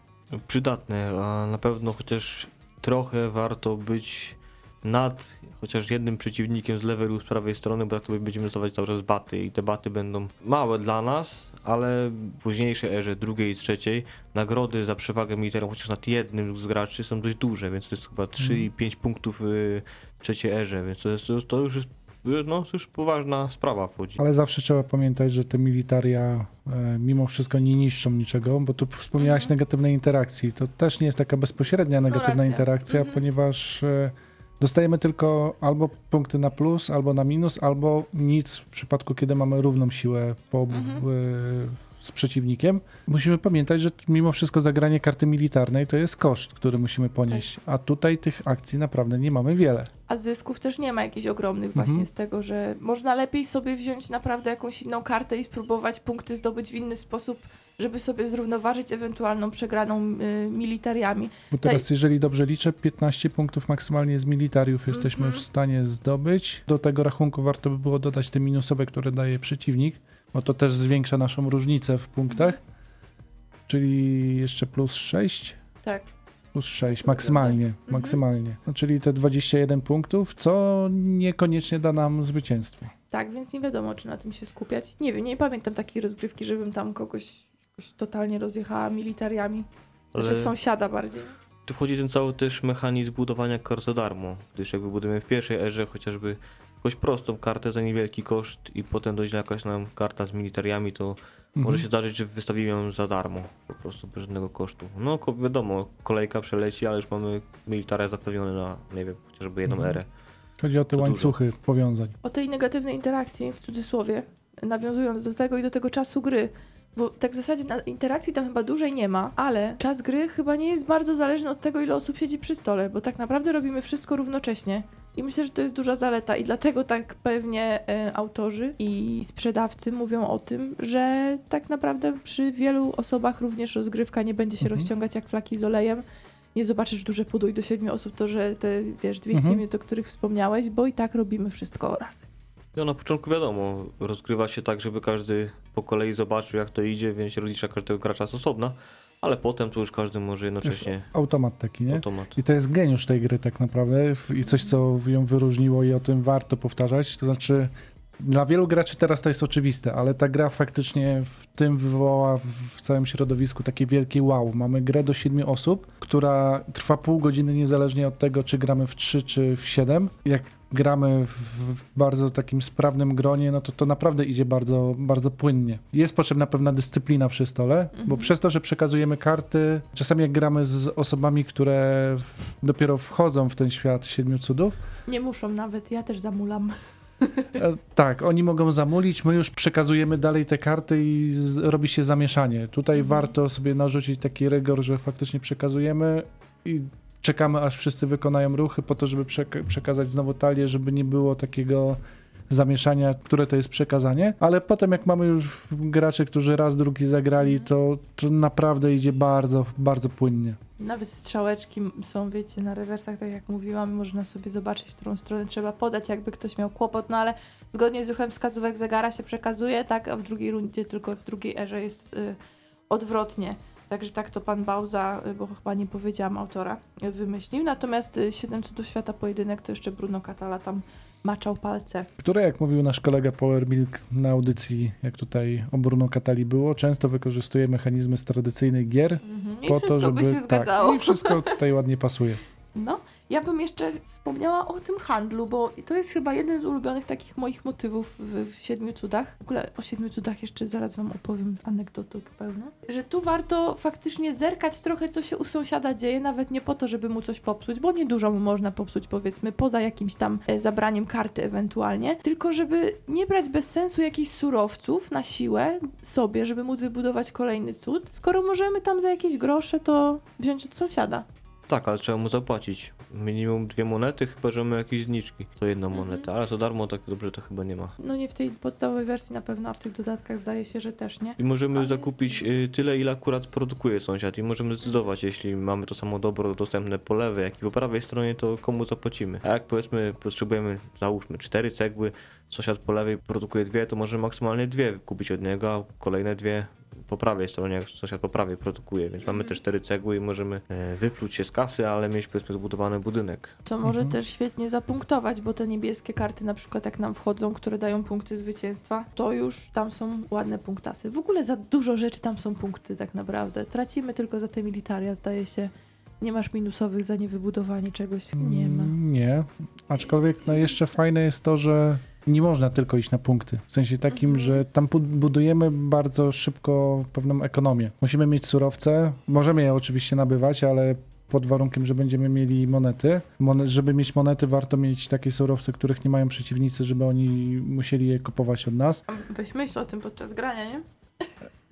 Przydatne, a na pewno chociaż trochę warto być nad chociaż jednym przeciwnikiem z lewej lub z prawej strony, bo tak to będziemy dostawać cały czas baty i te baty będą małe dla nas, ale w późniejszej erze, drugiej i trzeciej, nagrody za przewagę militarną chociaż nad jednym z graczy są dość duże, więc to jest chyba 3 i 5 punktów y, w trzeciej erze, więc to, jest, to już jest no, to już poważna sprawa wchodzi. Ale zawsze trzeba pamiętać, że te militaria e, mimo wszystko nie niszczą niczego, bo tu wspomniałaś Mhm. negatywnej interakcji. To też nie jest taka bezpośrednia negatywna interakcja, Mhm. ponieważ e, dostajemy tylko albo punkty na plus, albo na minus, albo nic w przypadku, kiedy mamy równą siłę po, Mhm. e, z przeciwnikiem. Musimy pamiętać, że mimo wszystko zagranie karty militarnej to jest koszt, który musimy ponieść, Tak. a tutaj tych akcji naprawdę nie mamy wiele. A zysków też nie ma jakichś ogromnych Mhm. właśnie z tego, że można lepiej sobie wziąć naprawdę jakąś inną kartę i spróbować punkty zdobyć w inny sposób, żeby sobie zrównoważyć ewentualną przegraną y, militariami. Bo teraz, jeżeli dobrze liczę, 15 punktów maksymalnie z militariów jesteśmy Mhm. w stanie zdobyć. Do tego rachunku warto by było dodać te minusowe, które daje przeciwnik, bo to też zwiększa naszą różnicę w punktach. Czyli jeszcze plus 6? Tak. Plus 6, Tak maksymalnie, wygląda. maksymalnie. No, czyli te 21 punktów, co niekoniecznie da nam zwycięstwo. Tak, więc nie wiadomo, czy na tym się skupiać. Nie wiem, nie pamiętam takiej rozgrywki, żebym tam kogoś, kogoś totalnie rozjechała militariami. Znaczy Ale- sąsiada bardziej. Tu wchodzi ten cały też mechanizm budowania kart za darmo, gdyż jak wybudujemy w pierwszej erze chociażby jakąś prostą kartę za niewielki koszt i potem dojdzie jakaś nam karta z militariami, to Mhm. może się zdarzyć, że wystawimy ją za darmo, po prostu bez żadnego kosztu. No wiadomo, kolejka przeleci, ale już mamy militaria zapewnione na, nie wiem, chociażby jedną Mhm. erę. Chodzi o te To łańcuchy powiązań. O tej negatywnej interakcji, w cudzysłowie, nawiązując do tego i do tego czasu gry, bo tak w zasadzie na interakcji tam chyba dłużej nie ma, ale czas gry chyba nie jest bardzo zależny od tego, ile osób siedzi przy stole, bo tak naprawdę robimy wszystko równocześnie. I myślę, że to jest duża zaleta i dlatego tak pewnie e, autorzy i sprzedawcy mówią o tym, że tak naprawdę przy wielu osobach również rozgrywka nie będzie się Mhm. rozciągać jak flaki z olejem. Nie zobaczysz duże podój do siedmiu osób, to że te, wiesz, 200 Mhm. minut, o których wspomniałeś, bo i tak robimy wszystko razem. No na początku wiadomo, rozgrywa się tak, żeby każdy po kolei zobaczył jak to idzie, więc rozlicza każdego gracza z osobna, ale potem to już każdy może jednocześnie Automat taki, nie? automat. I to jest geniusz tej gry tak naprawdę i coś, co ją wyróżniło i o tym warto powtarzać. To znaczy, dla wielu graczy teraz to jest oczywiste, ale ta gra faktycznie w tym wywołała w, całym środowisku takie wielkie wow. Mamy grę do siedmiu osób, która trwa pół godziny niezależnie od tego, czy gramy w trzy, czy w siedem. Jak gramy w, bardzo takim sprawnym gronie, no to to naprawdę idzie bardzo, bardzo płynnie. Jest potrzebna pewna dyscyplina przy stole, bo Mhm. przez to, że przekazujemy karty, czasami jak gramy z osobami, które dopiero wchodzą w ten świat siedmiu cudów, Nie muszą nawet, ja też zamulam. E, tak, oni mogą zamulić, my już przekazujemy dalej te karty i z, robi się zamieszanie. Tutaj Mhm. warto sobie narzucić taki rygor, że faktycznie przekazujemy i czekamy, aż wszyscy wykonają ruchy po to, żeby przeka- przekazać znowu talię, żeby nie było takiego zamieszania, które to jest przekazanie, ale potem jak mamy już graczy, którzy raz, drugi zagrali, to, to naprawdę idzie bardzo, bardzo płynnie. Nawet strzałeczki są, wiecie, na rewersach, tak jak mówiłam, można sobie zobaczyć, w którą stronę trzeba podać, jakby ktoś miał kłopot, no ale zgodnie z ruchem wskazówek zegara się przekazuje, tak, a w drugiej rundzie, tylko w drugiej erze jest y, odwrotnie. Także tak to pan Bauza, y, bo chyba nie powiedziałam autora, y, wymyślił. Natomiast y, Siedem Cudów Świata Pojedynek to jeszcze Bruno Catala tam maczał palce. które, jak mówił nasz kolega Power Milk na audycji, jak tutaj o Bruno Catali było, często wykorzystuje mechanizmy z tradycyjnych gier Mhm. I po to, żeby... by się zgadzało. Tak, I wszystko tutaj ładnie pasuje. Ja bym jeszcze wspomniała o tym handlu, bo to jest chyba jeden z ulubionych takich moich motywów w, w Siedmiu Cudach. W ogóle o Siedmiu Cudach jeszcze zaraz Wam opowiem anegdotek pełno. Że tu warto faktycznie zerkać trochę, co się u sąsiada dzieje, nawet nie po to, żeby mu coś popsuć, bo niedużo mu można popsuć, powiedzmy, poza jakimś tam e, zabraniem karty ewentualnie, tylko żeby nie brać bez sensu jakichś surowców na siłę sobie, żeby móc wybudować kolejny cud, skoro możemy tam za jakieś grosze to wziąć od sąsiada. Tak, ale trzeba mu zapłacić. Minimum dwie monety, chyba że mamy jakieś zniczki. To jedną Mhm. monetę, ale to darmo tak dobrze to chyba nie ma. No nie w tej podstawowej wersji na pewno, a w tych dodatkach zdaje się, że też nie. I możemy Ale- zakupić y, tyle, ile akurat produkuje sąsiad i możemy zdecydować, jeśli mamy to samo dobro dostępne po lewej, jak i po prawej stronie, to komu zapłacimy. A jak powiedzmy potrzebujemy, załóżmy, cztery cegły, sąsiad po lewej produkuje dwie, to możemy maksymalnie dwie kupić od niego, a kolejne dwie po prawej stronie, jak sąsiad po prawej produkuje, więc mamy te cztery cegły i możemy e, wypluć się z kasy, ale mieć powiedzmy zbudowany budynek. To może Mhm. też świetnie zapunktować, bo te niebieskie karty na przykład jak nam wchodzą, które dają punkty zwycięstwa, to już tam są ładne punktasy. W ogóle za dużo rzeczy tam są punkty tak naprawdę. Tracimy tylko za te militaria, zdaje się. Nie masz minusowych za niewybudowanie czegoś. Nie ma. Mm, Nie, aczkolwiek no jeszcze fajne jest to, że nie można tylko iść na punkty. W sensie takim, Mhm. że tam budujemy bardzo szybko pewną ekonomię. Musimy mieć surowce, możemy je oczywiście nabywać, ale pod warunkiem, że będziemy mieli monety. Monet, żeby mieć monety, warto mieć takie surowce, których nie mają przeciwnicy, żeby oni musieli je kupować od nas. Weź myśl o tym podczas grania, nie?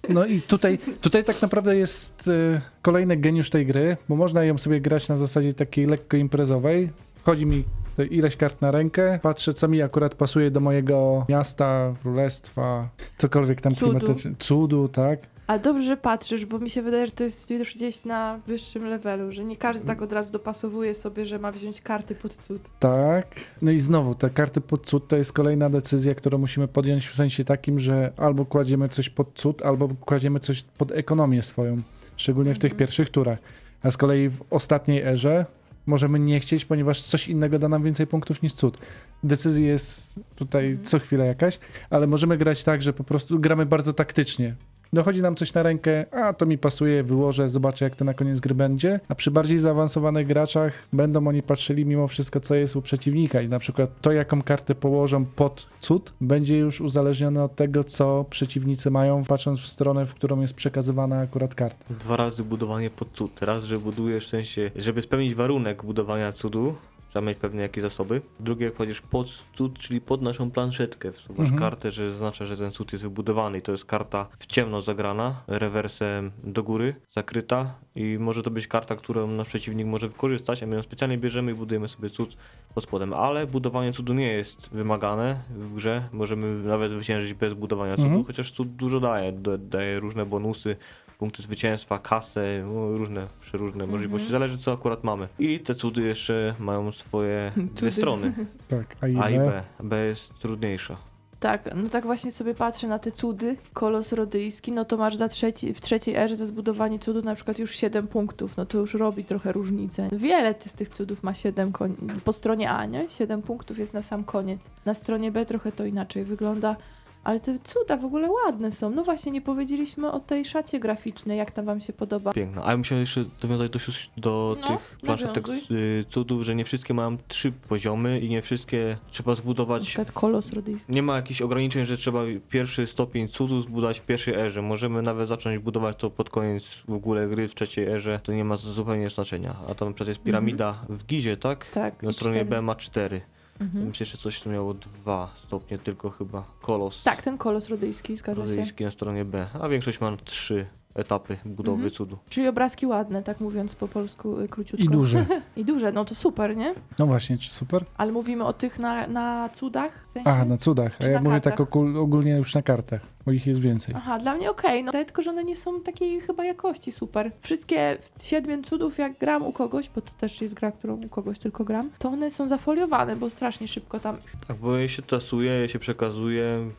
No i tutaj, tutaj tak naprawdę jest e, kolejny geniusz tej gry, bo można ją sobie grać na zasadzie takiej lekko imprezowej. Wchodzi mi ileś kart na rękę, patrzę co mi akurat pasuje do mojego miasta, królestwa, cokolwiek tam Cudu. cudu, tak. Ale dobrze, że patrzysz, bo mi się wydaje, że to jest już gdzieś na wyższym levelu, że nie każdy tak od razu dopasowuje sobie, że ma wziąć karty pod cud. Tak. No i znowu, te karty pod cud to jest kolejna decyzja, którą musimy podjąć w sensie takim, że albo kładziemy coś pod cud, albo kładziemy coś pod ekonomię swoją. Szczególnie w tych Mhm. pierwszych turach. A z kolei w ostatniej erze możemy nie chcieć, ponieważ coś innego da nam więcej punktów niż cud. Decyzja jest tutaj Mhm. co chwilę jakaś, ale możemy grać tak, że po prostu gramy bardzo taktycznie. Dochodzi nam coś na rękę, a to mi pasuje, wyłożę, zobaczę jak to na koniec gry będzie. A przy bardziej zaawansowanych graczach będą oni patrzyli mimo wszystko, co jest u przeciwnika i na przykład to, jaką kartę położą pod cud, będzie już uzależnione od tego, co przeciwnicy mają, patrząc w stronę, w którą jest przekazywana akurat karta. Dwa razy budowanie pod cud. Raz, że budujesz w sensie, żeby spełnić warunek budowania cudu, trzeba mieć pewne jakieś zasoby. Drugie, jak kładziesz pod cud, czyli pod naszą planszetkę. Wsuwasz Mhm. kartę, że zaznacza, że ten cud jest wybudowany i to jest karta w ciemno zagrana, rewersem do góry, zakryta i może to być karta, którą nasz przeciwnik może wykorzystać, a my ją specjalnie bierzemy i budujemy sobie cud pod spodem. Ale budowanie cudu nie jest wymagane w grze. Możemy nawet zwyciężyć bez budowania cudu, Mhm. chociaż cud dużo daje. Da- Daje różne bonusy, punkty zwycięstwa, kasę, no, różne, przeróżne Mhm. możliwości. Zależy co akurat mamy. I te cudy jeszcze mają swoje dwie strony. Tak, a i A i B. B. B jest trudniejsza. Tak, no tak właśnie sobie patrzę na te cudy, kolos rodyjski, no to masz za trzeci, w trzeciej erze za zbudowanie cudu na przykład już 7 punktów, no to już robi trochę różnicę. Wiele ty z tych cudów ma 7 koń... po stronie A, nie? 7 punktów jest na sam koniec. Na stronie B trochę to inaczej wygląda, ale te cuda w ogóle ładne są. No właśnie, nie powiedzieliśmy o tej szacie graficznej, jak tam wam się podoba. Piękna. A ja musiałem jeszcze dowiązać do, sióstr- do No, tych planszetek nawiązuj. y, cudów, że nie wszystkie mają trzy poziomy i nie wszystkie trzeba Na zbudować przykład kolos rodyjski. Nie ma jakichś ograniczeń, że trzeba pierwszy stopień cudu zbudować w pierwszej erze. Możemy nawet zacząć budować to pod koniec w ogóle gry w trzeciej erze. To nie ma zupełnie znaczenia. A tam na przykład jest piramida w Gizie, tak? Tak. Na i stronie cztery. B ma cztery. Mhm. Myślę, że coś tu miało dwa stopnie tylko chyba. Kolos. Tak, ten kolos rodyjski, zgadza się. rodyjski na stronie B. A większość ma trzy. Etapy budowy Mhm. cudu. Czyli obrazki ładne, tak mówiąc po polsku y, króciutko. I duże. I duże, no to super, nie? No właśnie, czy super? Ale mówimy o tych na, na cudach, w sensie? A, na cudach. A ja mówię kartach? tak ogól, ogólnie już na kartach, bo ich jest więcej. Aha, dla mnie okej, no tylko, że one nie są takiej chyba jakości super. Wszystkie siedmiu cudów, jak gram u kogoś, bo to też jest gra, którą u kogoś tylko gram, to one są zafoliowane, bo strasznie szybko tam... Tak, bo je się tasuje, je się przekazuje,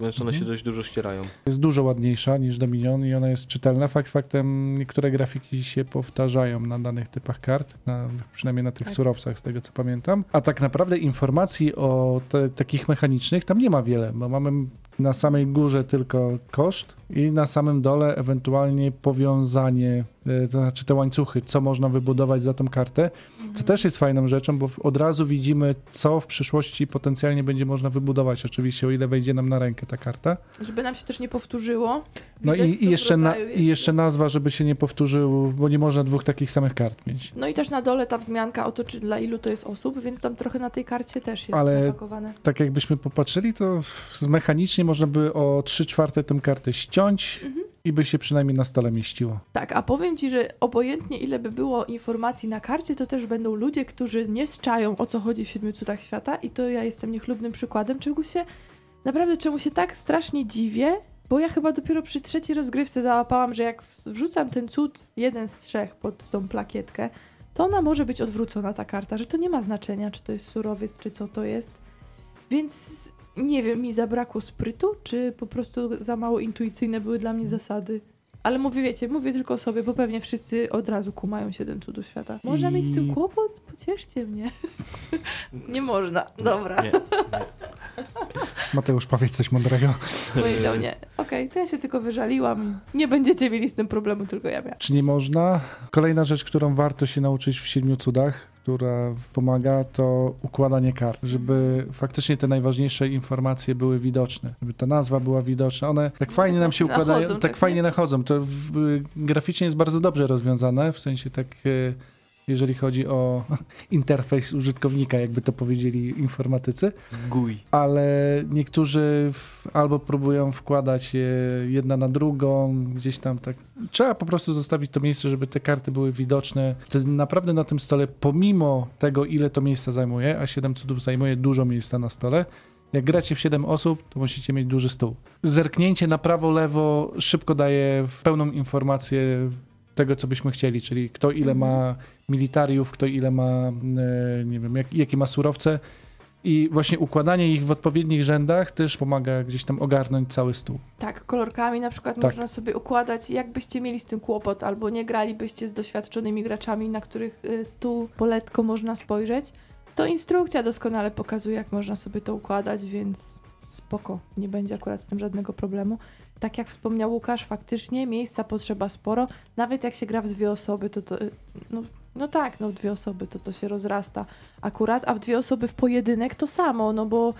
więc one Mhm. się dość dużo ścierają. Jest dużo ładniejsza niż Dominion i ona jest czytelna. Fakt faktem niektóre grafiki się powtarzają na danych typach kart, na, przynajmniej na tych Tak. surowcach z tego co pamiętam. A tak naprawdę informacji o te, takich mechanicznych tam nie ma wiele, bo mamy na samej górze tylko koszt i na samym dole ewentualnie powiązanie, to znaczy te łańcuchy, co można wybudować za tą kartę. Mhm. To też jest fajną rzeczą, bo od razu widzimy, co w przyszłości potencjalnie będzie można wybudować. Oczywiście, o ile wejdzie nam na rękę ta karta. Żeby nam się też nie powtórzyło. No Widać, i, co i, w jeszcze na, jest. i jeszcze nazwa, żeby się nie powtórzył, bo nie można dwóch takich samych kart mieć. No i też na dole ta wzmianka o to, czy dla ilu to jest osób, więc tam trochę na tej karcie też jest Ale- napakowane. Tak jakbyśmy popatrzyli, to mechanicznie można by o 3 czwarte tę kartę ściąć Mhm. i by się przynajmniej na stole mieściło. Tak, a powiem ci, że obojętnie ile by było informacji na karcie, to też będą ludzie, którzy nie zczają o co chodzi w siedmiu cudach świata i to ja jestem niechlubnym przykładem, czego się naprawdę czemu się tak strasznie dziwię, bo ja chyba dopiero przy trzeciej rozgrywce załapałam, że jak wrzucam ten cud jeden z trzech pod tą plakietkę, to ona może być odwrócona ta karta, że to nie ma znaczenia, czy to jest surowiec, czy co to jest. Więc nie wiem, mi zabrakło sprytu, czy po prostu za mało intuicyjne były dla mnie zasady. Ale mówię, wiecie, mówię tylko o sobie, bo pewnie wszyscy od razu kumają się ten cudów świata. Można mieć z tym kłopot? Pocieszcie mnie. nie można. Dobra. Nie, nie. Mateusz, powiedz coś mądrego. Powiedział nie. Okej, to ja się tylko wyżaliłam. Nie będziecie mieli z tym problemu, tylko ja miałam. Czy nie można? Kolejna rzecz, którą warto się nauczyć w siedmiu cudach, która pomaga, to układanie kart, żeby faktycznie te najważniejsze informacje były widoczne, żeby ta nazwa była widoczna. One tak No, fajnie nam się nachodzą, układają, tak, tak, fajnie nie? nachodzą. To w, graficznie jest bardzo dobrze rozwiązane, w sensie tak e, jeżeli chodzi o interfejs użytkownika, jakby to powiedzieli informatycy, Guj. ale niektórzy w, albo próbują wkładać je jedna na drugą, gdzieś tam tak. Trzeba po prostu zostawić to miejsce, żeby te karty były widoczne. Naprawdę na tym stole, pomimo tego, ile to miejsca zajmuje, a 7 cudów zajmuje dużo miejsca na stole, jak gracie w 7 osób, to musicie mieć duży stół. Zerknięcie na prawo, lewo szybko daje pełną informację tego, co byśmy chcieli, czyli kto ile ma militariów, kto ile ma, e, nie wiem, jak, jakie ma surowce. I właśnie układanie ich w odpowiednich rzędach też pomaga gdzieś tam ogarnąć cały stół. Tak, kolorkami na przykład Tak. można sobie układać, jakbyście mieli z tym kłopot, albo nie gralibyście z doświadczonymi graczami, na których y, stół poletko można spojrzeć, to instrukcja doskonale pokazuje, jak można sobie to układać, więc spoko, nie będzie akurat z tym żadnego problemu. Tak jak wspomniał Łukasz, faktycznie miejsca potrzeba sporo, nawet jak się gra w dwie osoby, to to, no, no tak, no w dwie osoby to to się rozrasta akurat, a w dwie osoby w pojedynek to samo, no bo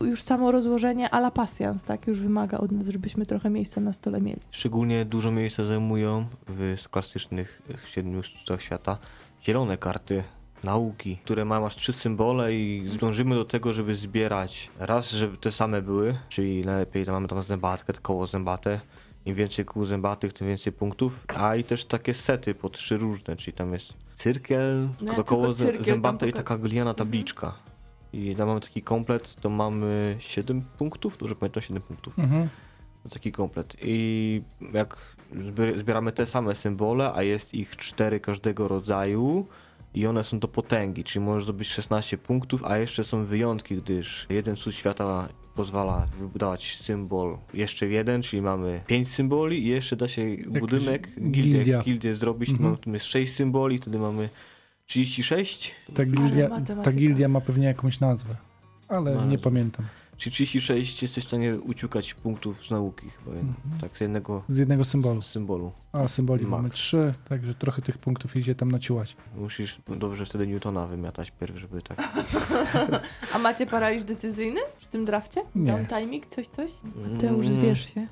już samo rozłożenie a la pasjans, tak, już wymaga od nas, żebyśmy trochę miejsca na stole mieli. Szczególnie dużo miejsca zajmują w klasycznych siedmiu cudach świata zielone karty nauki, które mają aż trzy symbole i zdążymy do tego, żeby zbierać raz, żeby te same były, czyli najlepiej tam mamy tam zębatkę, koło zębate. Im więcej kół zębatych, tym więcej punktów, a i też takie sety po trzy różne, czyli tam jest cyrkiel, No koło cyrkiel zębate i taka gliniana tabliczka. I tam mamy taki komplet, to mamy 7 punktów, dobrze pamiętam 7 punktów. To taki komplet. I jak zbier- zbieramy te same symbole, a jest ich cztery każdego rodzaju i one są do potęgi, czyli możesz zdobyć 16 punktów, a jeszcze są wyjątki, gdyż jeden cud świata pozwala wybudować symbol jeszcze jeden, czyli mamy 5 symboli i jeszcze da się budynek, gildię, gildia. gildię zrobić, Mhm. mamy tu jest 6 symboli, wtedy mamy 36, Ta gildia, ta gildia ma pewnie jakąś nazwę, ale No, nie pamiętam. Czyli 36 jesteś w stanie uciukać punktów z nauki chyba, Mhm. tak z jednego Z jednego symbolu. symbolu. A symboli Max. mamy trzy, także trochę tych punktów idzie tam naciłać. Musisz dobrze wtedy Newtona wymiatać pierw, żeby tak. A macie paraliż decyzyjny przy tym drafcie? Nie. Down timing, coś, coś? Ty już Mm, zwierz się.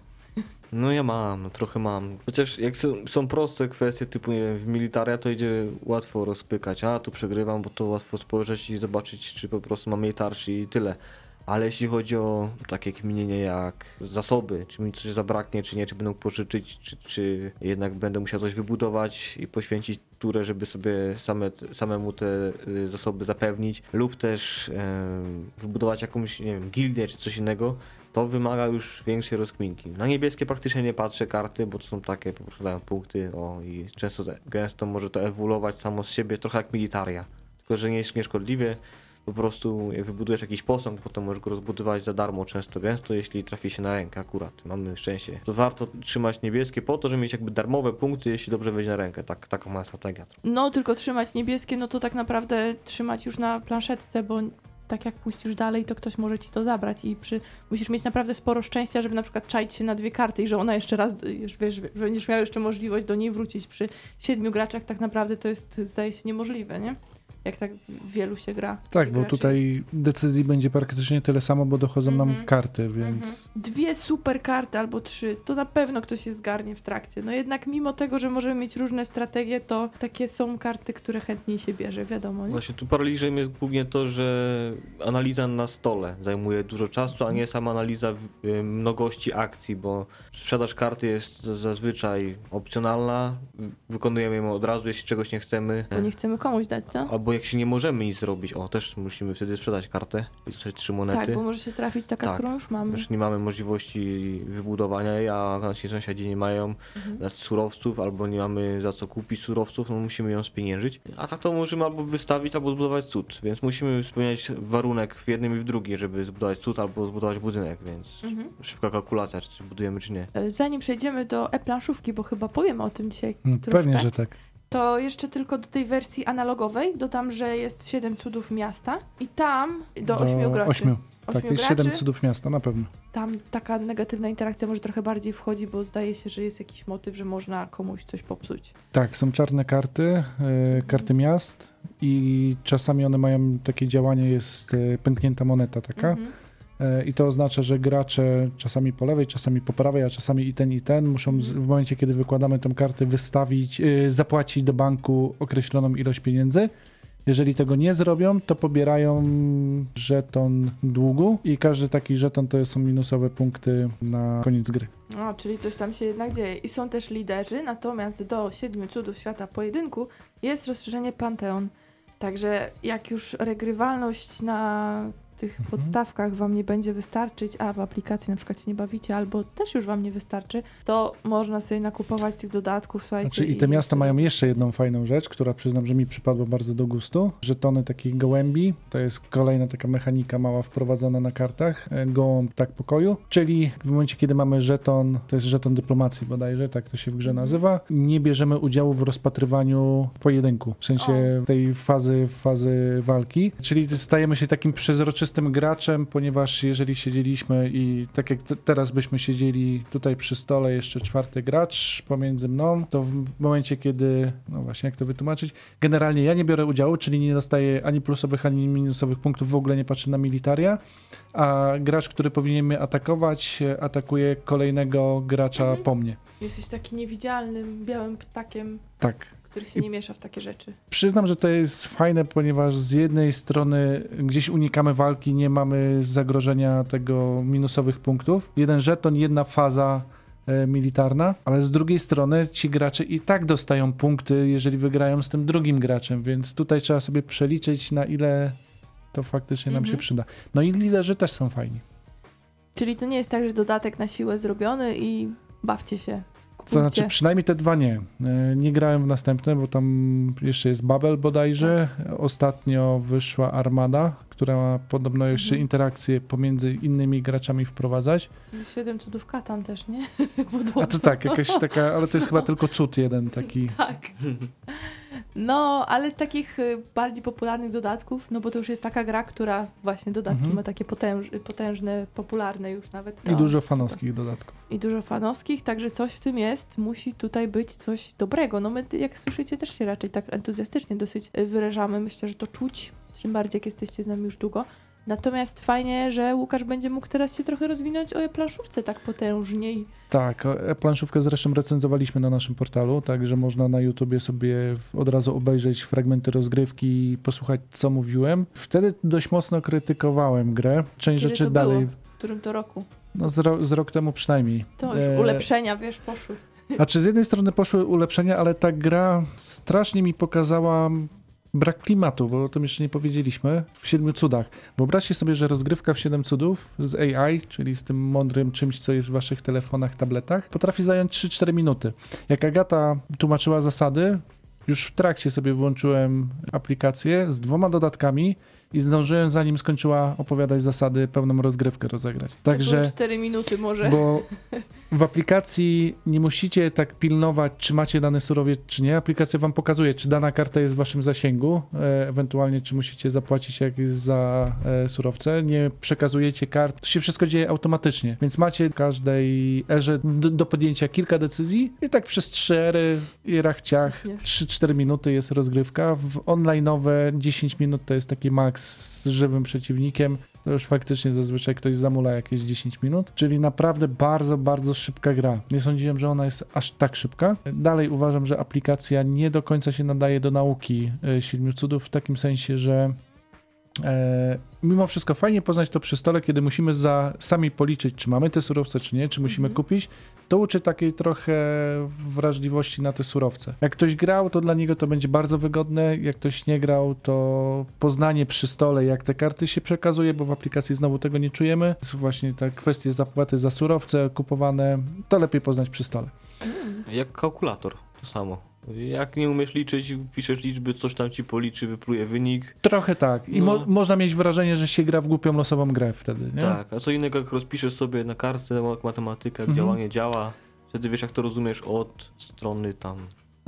No ja mam, trochę mam. Chociaż jak są, są proste kwestie typu nie wiem, w militaria to idzie łatwo rozpykać. A tu przegrywam, bo to łatwo spojrzeć i zobaczyć, czy po prostu mam jej tarczy i tyle. Ale jeśli chodzi o takie kminienie jak zasoby, czy mi coś zabraknie, czy nie, czy będę pożyczyć, czy, czy jednak będę musiał coś wybudować i poświęcić turę, żeby sobie same, samemu te y, zasoby zapewnić, lub też wybudować jakąś, nie wiem, gildię, czy coś innego, to wymaga już większej rozkminki. Na niebieskie praktycznie nie patrzę karty, bo to są takie po prostu dają punkty o, i często te, gęsto może to ewoluować samo z siebie, trochę jak militaria. Tylko, że nie jest nieszkodliwie, po prostu wybudujesz jakiś posąg, potem możesz go rozbudować za darmo często gęsto, jeśli trafi się na rękę akurat. Mamy szczęście. To warto trzymać niebieskie po to, żeby mieć jakby darmowe punkty, jeśli dobrze wejdzie na rękę. Tak, taka moja strategia. No, tylko trzymać niebieskie, no to tak naprawdę trzymać już na planszetce, bo tak jak puścisz dalej, to ktoś może ci to zabrać i przy... musisz mieć naprawdę sporo szczęścia, żeby na przykład czaić się na dwie karty i że ona jeszcze raz, wiesz, że będziesz miał jeszcze możliwość do niej wrócić. Przy siedmiu graczach tak naprawdę to jest, zdaje się, niemożliwe, nie? Jak tak wielu się gra. Tak, bo tutaj decyzji będzie praktycznie tyle samo, bo dochodzą nam Mhm. karty, więc Mhm. Dwie super karty albo trzy, to na pewno ktoś się zgarnie w trakcie. No jednak mimo tego, że możemy mieć różne strategie, to takie są karty, które chętniej się bierze, wiadomo, nie? Właśnie tu paraliżem jest głównie to, że analiza na stole zajmuje dużo czasu, a nie sama analiza y, mnogości akcji, bo sprzedaż karty jest zazwyczaj opcjonalna, wykonujemy ją od razu, jeśli czegoś nie chcemy. Bo nie chcemy komuś dać, no? Albo jak się nie możemy nic zrobić, o też musimy wtedy sprzedać kartę i dostać trzy monety. Tak, bo może się trafić taka, Tak. którą już mamy. Już nie mamy możliwości wybudowania jej, a nasi sąsiedzi nie mają Mhm. surowców, albo nie mamy za co kupić surowców, no musimy ją spieniężyć. A tak to możemy albo wystawić, albo zbudować cud, więc musimy spełniać warunek w jednym i w drugim, żeby zbudować cud albo zbudować budynek, więc Mhm. szybka kalkulacja, czy coś budujemy, czy nie. E, Zanim przejdziemy do e-planszówki, bo chyba powiemy o tym dzisiaj mm, troszkę, pewnie, że tak. To jeszcze tylko do tej wersji analogowej dodam, że jest 7 cudów miasta i tam do 8 graczy. Ośmiu. Tak, Ośmiu jest graczy. siedem cudów miasta, na pewno. Tam taka negatywna interakcja może trochę bardziej wchodzi, bo zdaje się, że jest jakiś motyw, że można komuś coś popsuć. Tak, są czarne karty, e, karty miast i czasami one mają takie działanie, jest e, pęknięta moneta taka. Mhm. E, I to oznacza, że gracze czasami po lewej, czasami po prawej, a czasami i ten, i ten muszą w momencie, kiedy wykładamy tę kartę, wystawić, e, zapłacić do banku określoną ilość pieniędzy. Jeżeli tego nie zrobią, to pobierają żeton długu i każdy taki żeton to są minusowe punkty na koniec gry. O, czyli coś tam się jednak dzieje. I są też liderzy, natomiast do siedmiu cudów świata pojedynku jest rozszerzenie Panteon. Także jak już regrywalność na tych Mhm. podstawkach wam nie będzie wystarczyć, a w aplikacji na przykład się nie bawicie, albo też już wam nie wystarczy, to można sobie nakupować tych dodatków, słuchajcie. Znaczy, I te miasta mają jeszcze jedną fajną rzecz, która przyznam, że mi przypadła bardzo do gustu. Żetony takich gołębi, to jest kolejna taka mechanika mała wprowadzona na kartach. e, Gołąb tak pokoju, czyli w momencie, kiedy mamy żeton, to jest żeton dyplomacji bodajże, tak to się w grze Mhm. nazywa, nie bierzemy udziału w rozpatrywaniu pojedynku, w sensie tej fazy, fazy walki, czyli stajemy się takim przezroczystym graczem, ponieważ jeżeli siedzieliśmy i tak jak teraz byśmy siedzieli tutaj przy stole, jeszcze czwarty gracz pomiędzy mną, to w momencie, kiedy, no właśnie, jak to wytłumaczyć, generalnie ja nie biorę udziału, czyli nie dostaję ani plusowych, ani minusowych punktów, w ogóle nie patrzę na militaria, a gracz, który powinien mnie atakować, atakuje kolejnego gracza Mhm. po mnie. Jesteś taki niewidzialnym, białym ptakiem, Tak. Który się nie miesza w takie rzeczy. Przyznam, że to jest fajne, ponieważ z jednej strony gdzieś unikamy walki, nie mamy zagrożenia tego minusowych punktów. Jeden żeton, jedna faza e, militarna, ale z drugiej strony ci gracze i tak dostają punkty, jeżeli wygrają z tym drugim graczem, więc tutaj trzeba sobie przeliczyć, na ile to faktycznie nam Mhm. się przyda. No i liderzy też są fajni. Czyli to nie jest tak, że dodatek na siłę zrobiony i bawcie się. To znaczy przynajmniej te dwa nie. E, Nie grałem w następne, bo tam jeszcze jest Babel bodajże. Ostatnio wyszła Armada, która ma podobno jeszcze Mhm. interakcje pomiędzy innymi graczami wprowadzać. Siedem cudów katan też, nie? A to tak, jakaś taka, ale to jest chyba tylko cud jeden taki. Tak. No, ale z takich y, bardziej popularnych dodatków, no bo to już jest taka gra, która właśnie dodatki Mhm. ma takie potęż, potężne, popularne już nawet. I to- dużo fanowskich dodatków. I dużo fanowskich, także coś w tym jest. Musi tutaj być coś dobrego. No my, jak słyszycie, też się raczej tak entuzjastycznie dosyć y, wyrażamy. Myślę, że to czuć, tym bardziej jak jesteście z nami już długo. Natomiast fajnie, że Łukasz będzie mógł teraz się trochę rozwinąć o planszówce tak potężniej. Tak, e, planszówkę zresztą recenzowaliśmy na naszym portalu, także można na YouTubie sobie od razu obejrzeć fragmenty rozgrywki i posłuchać, co mówiłem. Wtedy dość mocno krytykowałem grę. Część Kiedy rzeczy dalej, było? W którym to roku? no z, ro, z rok temu przynajmniej. To już E, ulepszenia, wiesz, poszły. A czy z jednej strony poszły ulepszenia, ale ta gra strasznie mi pokazała brak klimatu, bo o tym jeszcze nie powiedzieliśmy, w Siedmiu Cudach. Wyobraźcie sobie, że rozgrywka w Siedem Cudów z AI, czyli z tym mądrym czymś, co jest w waszych telefonach, tabletach, potrafi zająć 3-4 minuty. Jak Agata tłumaczyła zasady, już w trakcie sobie włączyłem aplikację z dwoma dodatkami i zdążyłem, zanim skończyła opowiadać zasady, pełną rozgrywkę rozegrać. Także... Także... 4 minuty może. Bo w aplikacji nie musicie tak pilnować, czy macie dany surowiec, czy nie. Aplikacja wam pokazuje, czy dana karta jest w waszym zasięgu, e, ewentualnie czy musicie zapłacić jak jest za e, surowce. Nie przekazujecie kart, to się wszystko dzieje automatycznie, więc macie w każdej erze do, do podjęcia kilka decyzji i tak przez trzy ery i rachciach Jasnie. 3-4 minuty jest rozgrywka. W online'owe 10 minut to jest taki maks z żywym przeciwnikiem. To już faktycznie zazwyczaj ktoś zamula jakieś 10 minut, czyli naprawdę bardzo, bardzo szybka gra. Nie sądziłem, że ona jest aż tak szybka. Dalej uważam, że aplikacja nie do końca się nadaje do nauki e, Siedmiu Cudów w takim sensie, że mimo wszystko fajnie poznać to przy stole, kiedy musimy za, sami policzyć, czy mamy te surowce, czy nie, czy musimy Mhm. kupić. To uczy takiej trochę wrażliwości na te surowce. Jak ktoś grał, to dla niego to będzie bardzo wygodne. Jak ktoś nie grał, to poznanie przy stole, jak te karty się przekazuje, bo w aplikacji znowu tego nie czujemy. Jest właśnie ta kwestia zapłaty za surowce kupowane, to lepiej poznać przy stole. Jak kalkulator, to samo. Jak nie umiesz liczyć, piszesz liczby, coś tam ci policzy, wypluje wynik. Trochę tak. I mo- No. można mieć wrażenie, że się gra w głupią losową grę wtedy, nie? Tak, a co innego jak rozpiszesz sobie na kartce jak matematyka, jak Mhm. działanie działa, wtedy wiesz jak to rozumiesz od strony tam.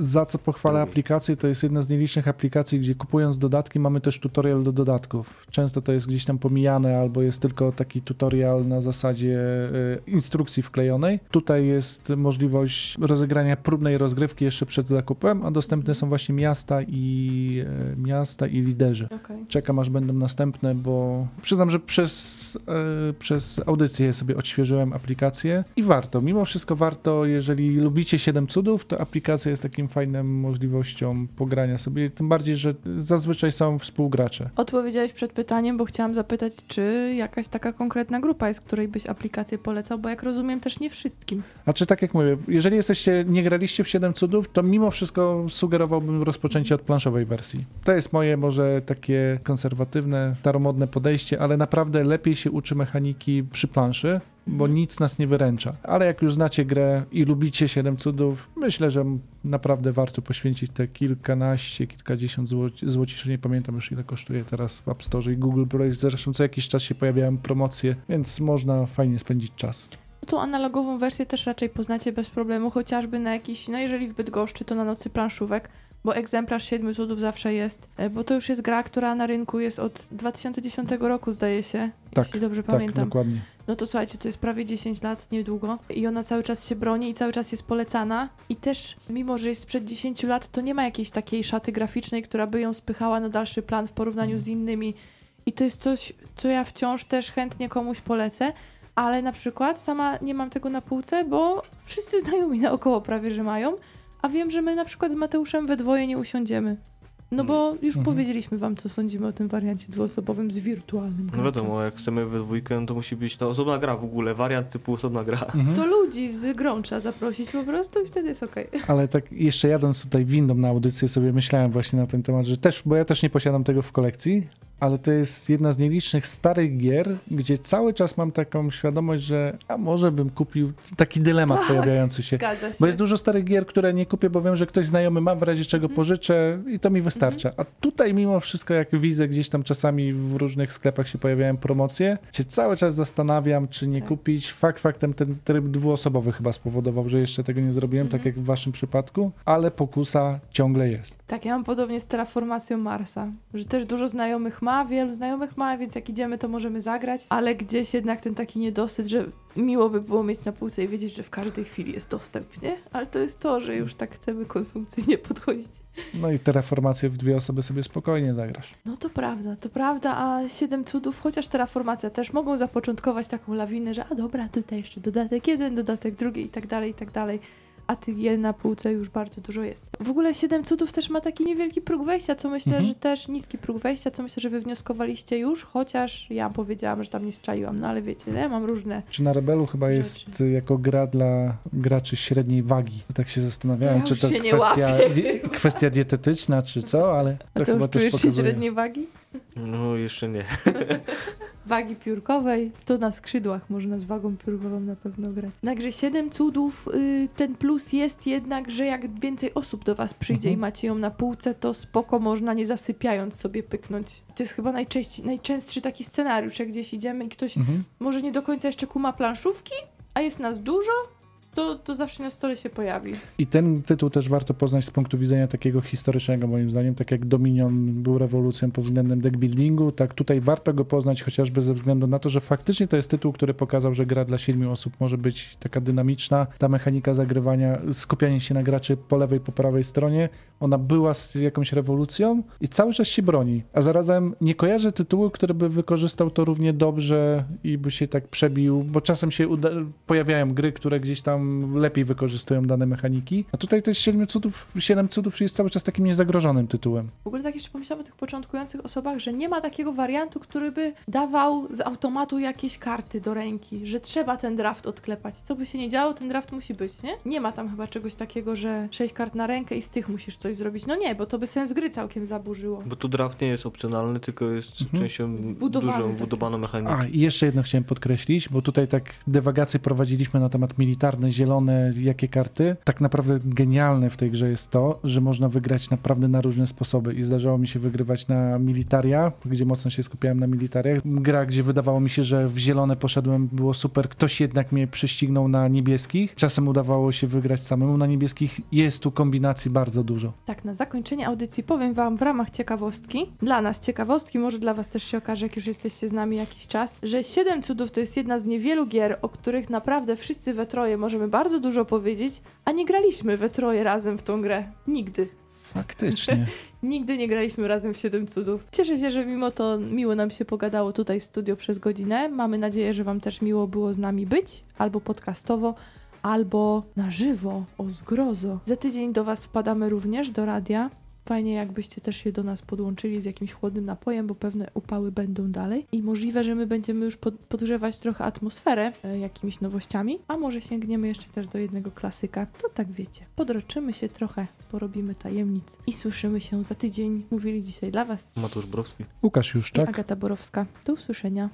Za co pochwalę aplikację, to jest jedna z nielicznych aplikacji, gdzie kupując dodatki mamy też tutorial do dodatków. Często to jest gdzieś tam pomijane, albo jest tylko taki tutorial na zasadzie e, instrukcji wklejonej. Tutaj jest możliwość rozegrania próbnej rozgrywki jeszcze przed zakupem, a dostępne są właśnie miasta i e, miasta i liderzy. Okej. Czekam aż będą następne, bo przyznam, że przez, e, przez audycję sobie odświeżyłem aplikację i warto. Mimo wszystko warto, jeżeli lubicie 7 cudów, to aplikacja jest takim fajnym możliwością pogrania sobie, tym bardziej, że zazwyczaj są współgracze. Odpowiedziałeś przed pytaniem, bo chciałam zapytać, czy jakaś taka konkretna grupa jest, której byś aplikację polecał, bo jak rozumiem też nie wszystkim. A czy tak jak mówię, jeżeli jesteście, nie graliście w 7 cudów, to mimo wszystko sugerowałbym rozpoczęcie od planszowej wersji. To jest moje może takie konserwatywne, staromodne podejście, ale naprawdę lepiej się uczy mechaniki przy planszy, bo nic nas nie wyręcza. Ale jak już znacie grę i lubicie 7 cudów, myślę, że naprawdę warto poświęcić te kilkanaście, kilkadziesiąt złoci, złociszy, nie pamiętam już ile kosztuje teraz w App Store i Google Play. Zresztą co jakiś czas się pojawiają promocje, więc można fajnie spędzić czas. No Tą analogową wersję też raczej poznacie bez problemu, chociażby na jakiś, no jeżeli w Bydgoszczy, to na nocy planszówek, bo egzemplarz Siedmiu Cudów zawsze jest, e, bo to już jest gra, która na rynku jest od 2010 roku, zdaje się, Tak, jeśli dobrze Tak, pamiętam. dokładnie. No to słuchajcie, to jest prawie 10 lat, niedługo. I ona cały czas się broni i cały czas jest polecana. I też, mimo że jest sprzed 10 lat, to nie ma jakiejś takiej szaty graficznej, która by ją spychała na dalszy plan w porównaniu z innymi. I to jest coś, co ja wciąż też chętnie komuś polecę. Ale na przykład sama nie mam tego na półce, bo wszyscy znajomi naokoło prawie, że mają. A wiem, że my na przykład z Mateuszem we dwoje nie usiądziemy. No bo już Mhm. powiedzieliśmy wam, co sądzimy o tym wariancie dwuosobowym z wirtualnym. No wiadomo, jak chcemy we dwójkę, no to musi być to osobna gra w ogóle, wariant typu osobna gra. Mhm. To ludzi z grą trzeba zaprosić po prostu i wtedy jest okej. Ale tak jeszcze jadąc tutaj windą na audycję sobie myślałem właśnie na ten temat, że też, bo ja też nie posiadam tego w kolekcji, ale to jest jedna z nielicznych starych gier, gdzie cały czas mam taką świadomość, że a może bym kupił taki dylemat Tak. pojawiający się. Się. Bo jest dużo starych gier, które nie kupię, bo wiem, że ktoś znajomy ma, w razie czego Mhm. pożyczę i to mi wystarcza. A tutaj mimo wszystko, jak widzę gdzieś tam czasami w różnych sklepach się pojawiają promocje, się cały czas zastanawiam, czy nie Tak. kupić. Fakt faktem ten tryb dwuosobowy chyba spowodował, że jeszcze tego nie zrobiłem, tak Mhm. jak w waszym przypadku, ale pokusa ciągle jest. Tak, ja mam podobnie z terraformacją Marsa, że też dużo znajomych ma, wielu znajomych ma, więc jak idziemy, to możemy zagrać, ale gdzieś jednak ten taki niedosyt, że miło by było mieć na półce i wiedzieć, że w każdej chwili jest dostęp, nie? Ale to jest to, że już tak chcemy konsumpcyjnie podchodzić. No i terraformację w dwie osoby sobie spokojnie zagrasz. No to prawda, to prawda, a Siedem Cudów, chociaż Terraformacja też mogą zapoczątkować taką lawinę, że a dobra, tutaj jeszcze dodatek jeden, dodatek drugi i tak dalej, i tak dalej. A tych je na półce już bardzo dużo jest. W ogóle Siedem Cudów też ma taki niewielki próg wejścia, co myślę, Mhm. że też niski próg wejścia, co myślę, że wy wnioskowaliście już, chociaż ja powiedziałam, że tam nie strzaiłam, no ale wiecie, ja mam różne... Czy na Rebelu chyba Rzeczy. jest y, jako gra dla graczy średniej wagi? To tak się zastanawiałem, To ja czy to kwestia, łapię. di- kwestia dietetyczna, czy co, ale A to to chyba już też czujesz się pokazuje. średniej wagi? No jeszcze nie. wagi piórkowej, to na skrzydłach można z wagą piórkową na pewno grać. Także 7 cudów, y, ten plus jest jednak, że jak więcej osób do was przyjdzie Mhm. i macie ją na półce, to spoko można nie zasypiając sobie pyknąć. To jest chyba najczęściej, najczęstszy taki scenariusz, jak gdzieś idziemy i ktoś Mhm. może nie do końca jeszcze kuma planszówki, a jest nas dużo, to, to zawsze na stole się pojawi. I ten tytuł też warto poznać z punktu widzenia takiego historycznego, moim zdaniem. Tak jak Dominion był rewolucją pod względem deckbuildingu, tak tutaj warto go poznać chociażby ze względu na to, że faktycznie to jest tytuł, który pokazał, że gra dla siedmiu osób może być taka dynamiczna. Ta mechanika zagrywania, skupianie się na graczy po lewej, po prawej stronie, ona była z jakąś rewolucją i cały czas się broni. A zarazem nie kojarzę tytułu, który by wykorzystał to równie dobrze i by się tak przebił, bo czasem się uda- pojawiają gry, które gdzieś tam lepiej wykorzystują dane mechaniki. A tutaj też 7 cudów, 7 cudów jest cały czas takim niezagrożonym tytułem. W ogóle tak jeszcze pomyślałam o tych początkujących osobach, że nie ma takiego wariantu, który by dawał z automatu jakieś karty do ręki, że trzeba ten draft odklepać. Co by się nie działo, ten draft musi być, nie? Nie ma tam chyba czegoś takiego, że sześć kart na rękę i z tych musisz coś zrobić. No nie, bo to by sens gry całkiem zaburzyło. Bo tu draft nie jest opcjonalny, tylko jest Mhm. częścią Budowany dużą, taki. budowaną mechaniką. A, i jeszcze jedno chciałem podkreślić, bo tutaj tak dywagacje prowadziliśmy na temat militarne, zielone, jakie karty. Tak naprawdę genialne w tej grze jest to, że można wygrać naprawdę na różne sposoby i zdarzało mi się wygrywać na militaria, gdzie mocno się skupiałem na militariach. Gra, gdzie wydawało mi się, że w zielone poszedłem, było super. Ktoś jednak mnie przyścignął na niebieskich. Czasem udawało się wygrać samemu na niebieskich. Jest tu kombinacji bardzo dużo. Tak, na zakończenie audycji powiem Wam w ramach ciekawostki, dla nas ciekawostki, może dla Was też się okaże, jak już jesteście z nami jakiś czas, że Siedem Cudów to jest jedna z niewielu gier, o których naprawdę wszyscy we troje możemy bardzo dużo powiedzieć, a nie graliśmy we troje razem w tą grę. Nigdy. Faktycznie. Nigdy nie graliśmy razem w Siedem Cudów. Cieszę się, że mimo to miło nam się pogadało tutaj w studio przez godzinę. Mamy nadzieję, że Wam też miło było z nami być, albo podcastowo, albo na żywo, o zgrozo. Za tydzień do Was wpadamy również do radia. Fajnie, jakbyście też się do nas podłączyli z jakimś chłodnym napojem, bo pewne upały będą dalej. I możliwe, że my będziemy już pod, podgrzewać trochę atmosferę e, jakimiś nowościami, a może sięgniemy jeszcze też do jednego klasyka. To tak wiecie. Podroczymy się trochę, porobimy tajemnic i słyszymy się za tydzień. Mówili dzisiaj dla Was Mateusz Browski. Łukasz tak? Agata Borowska. Do usłyszenia.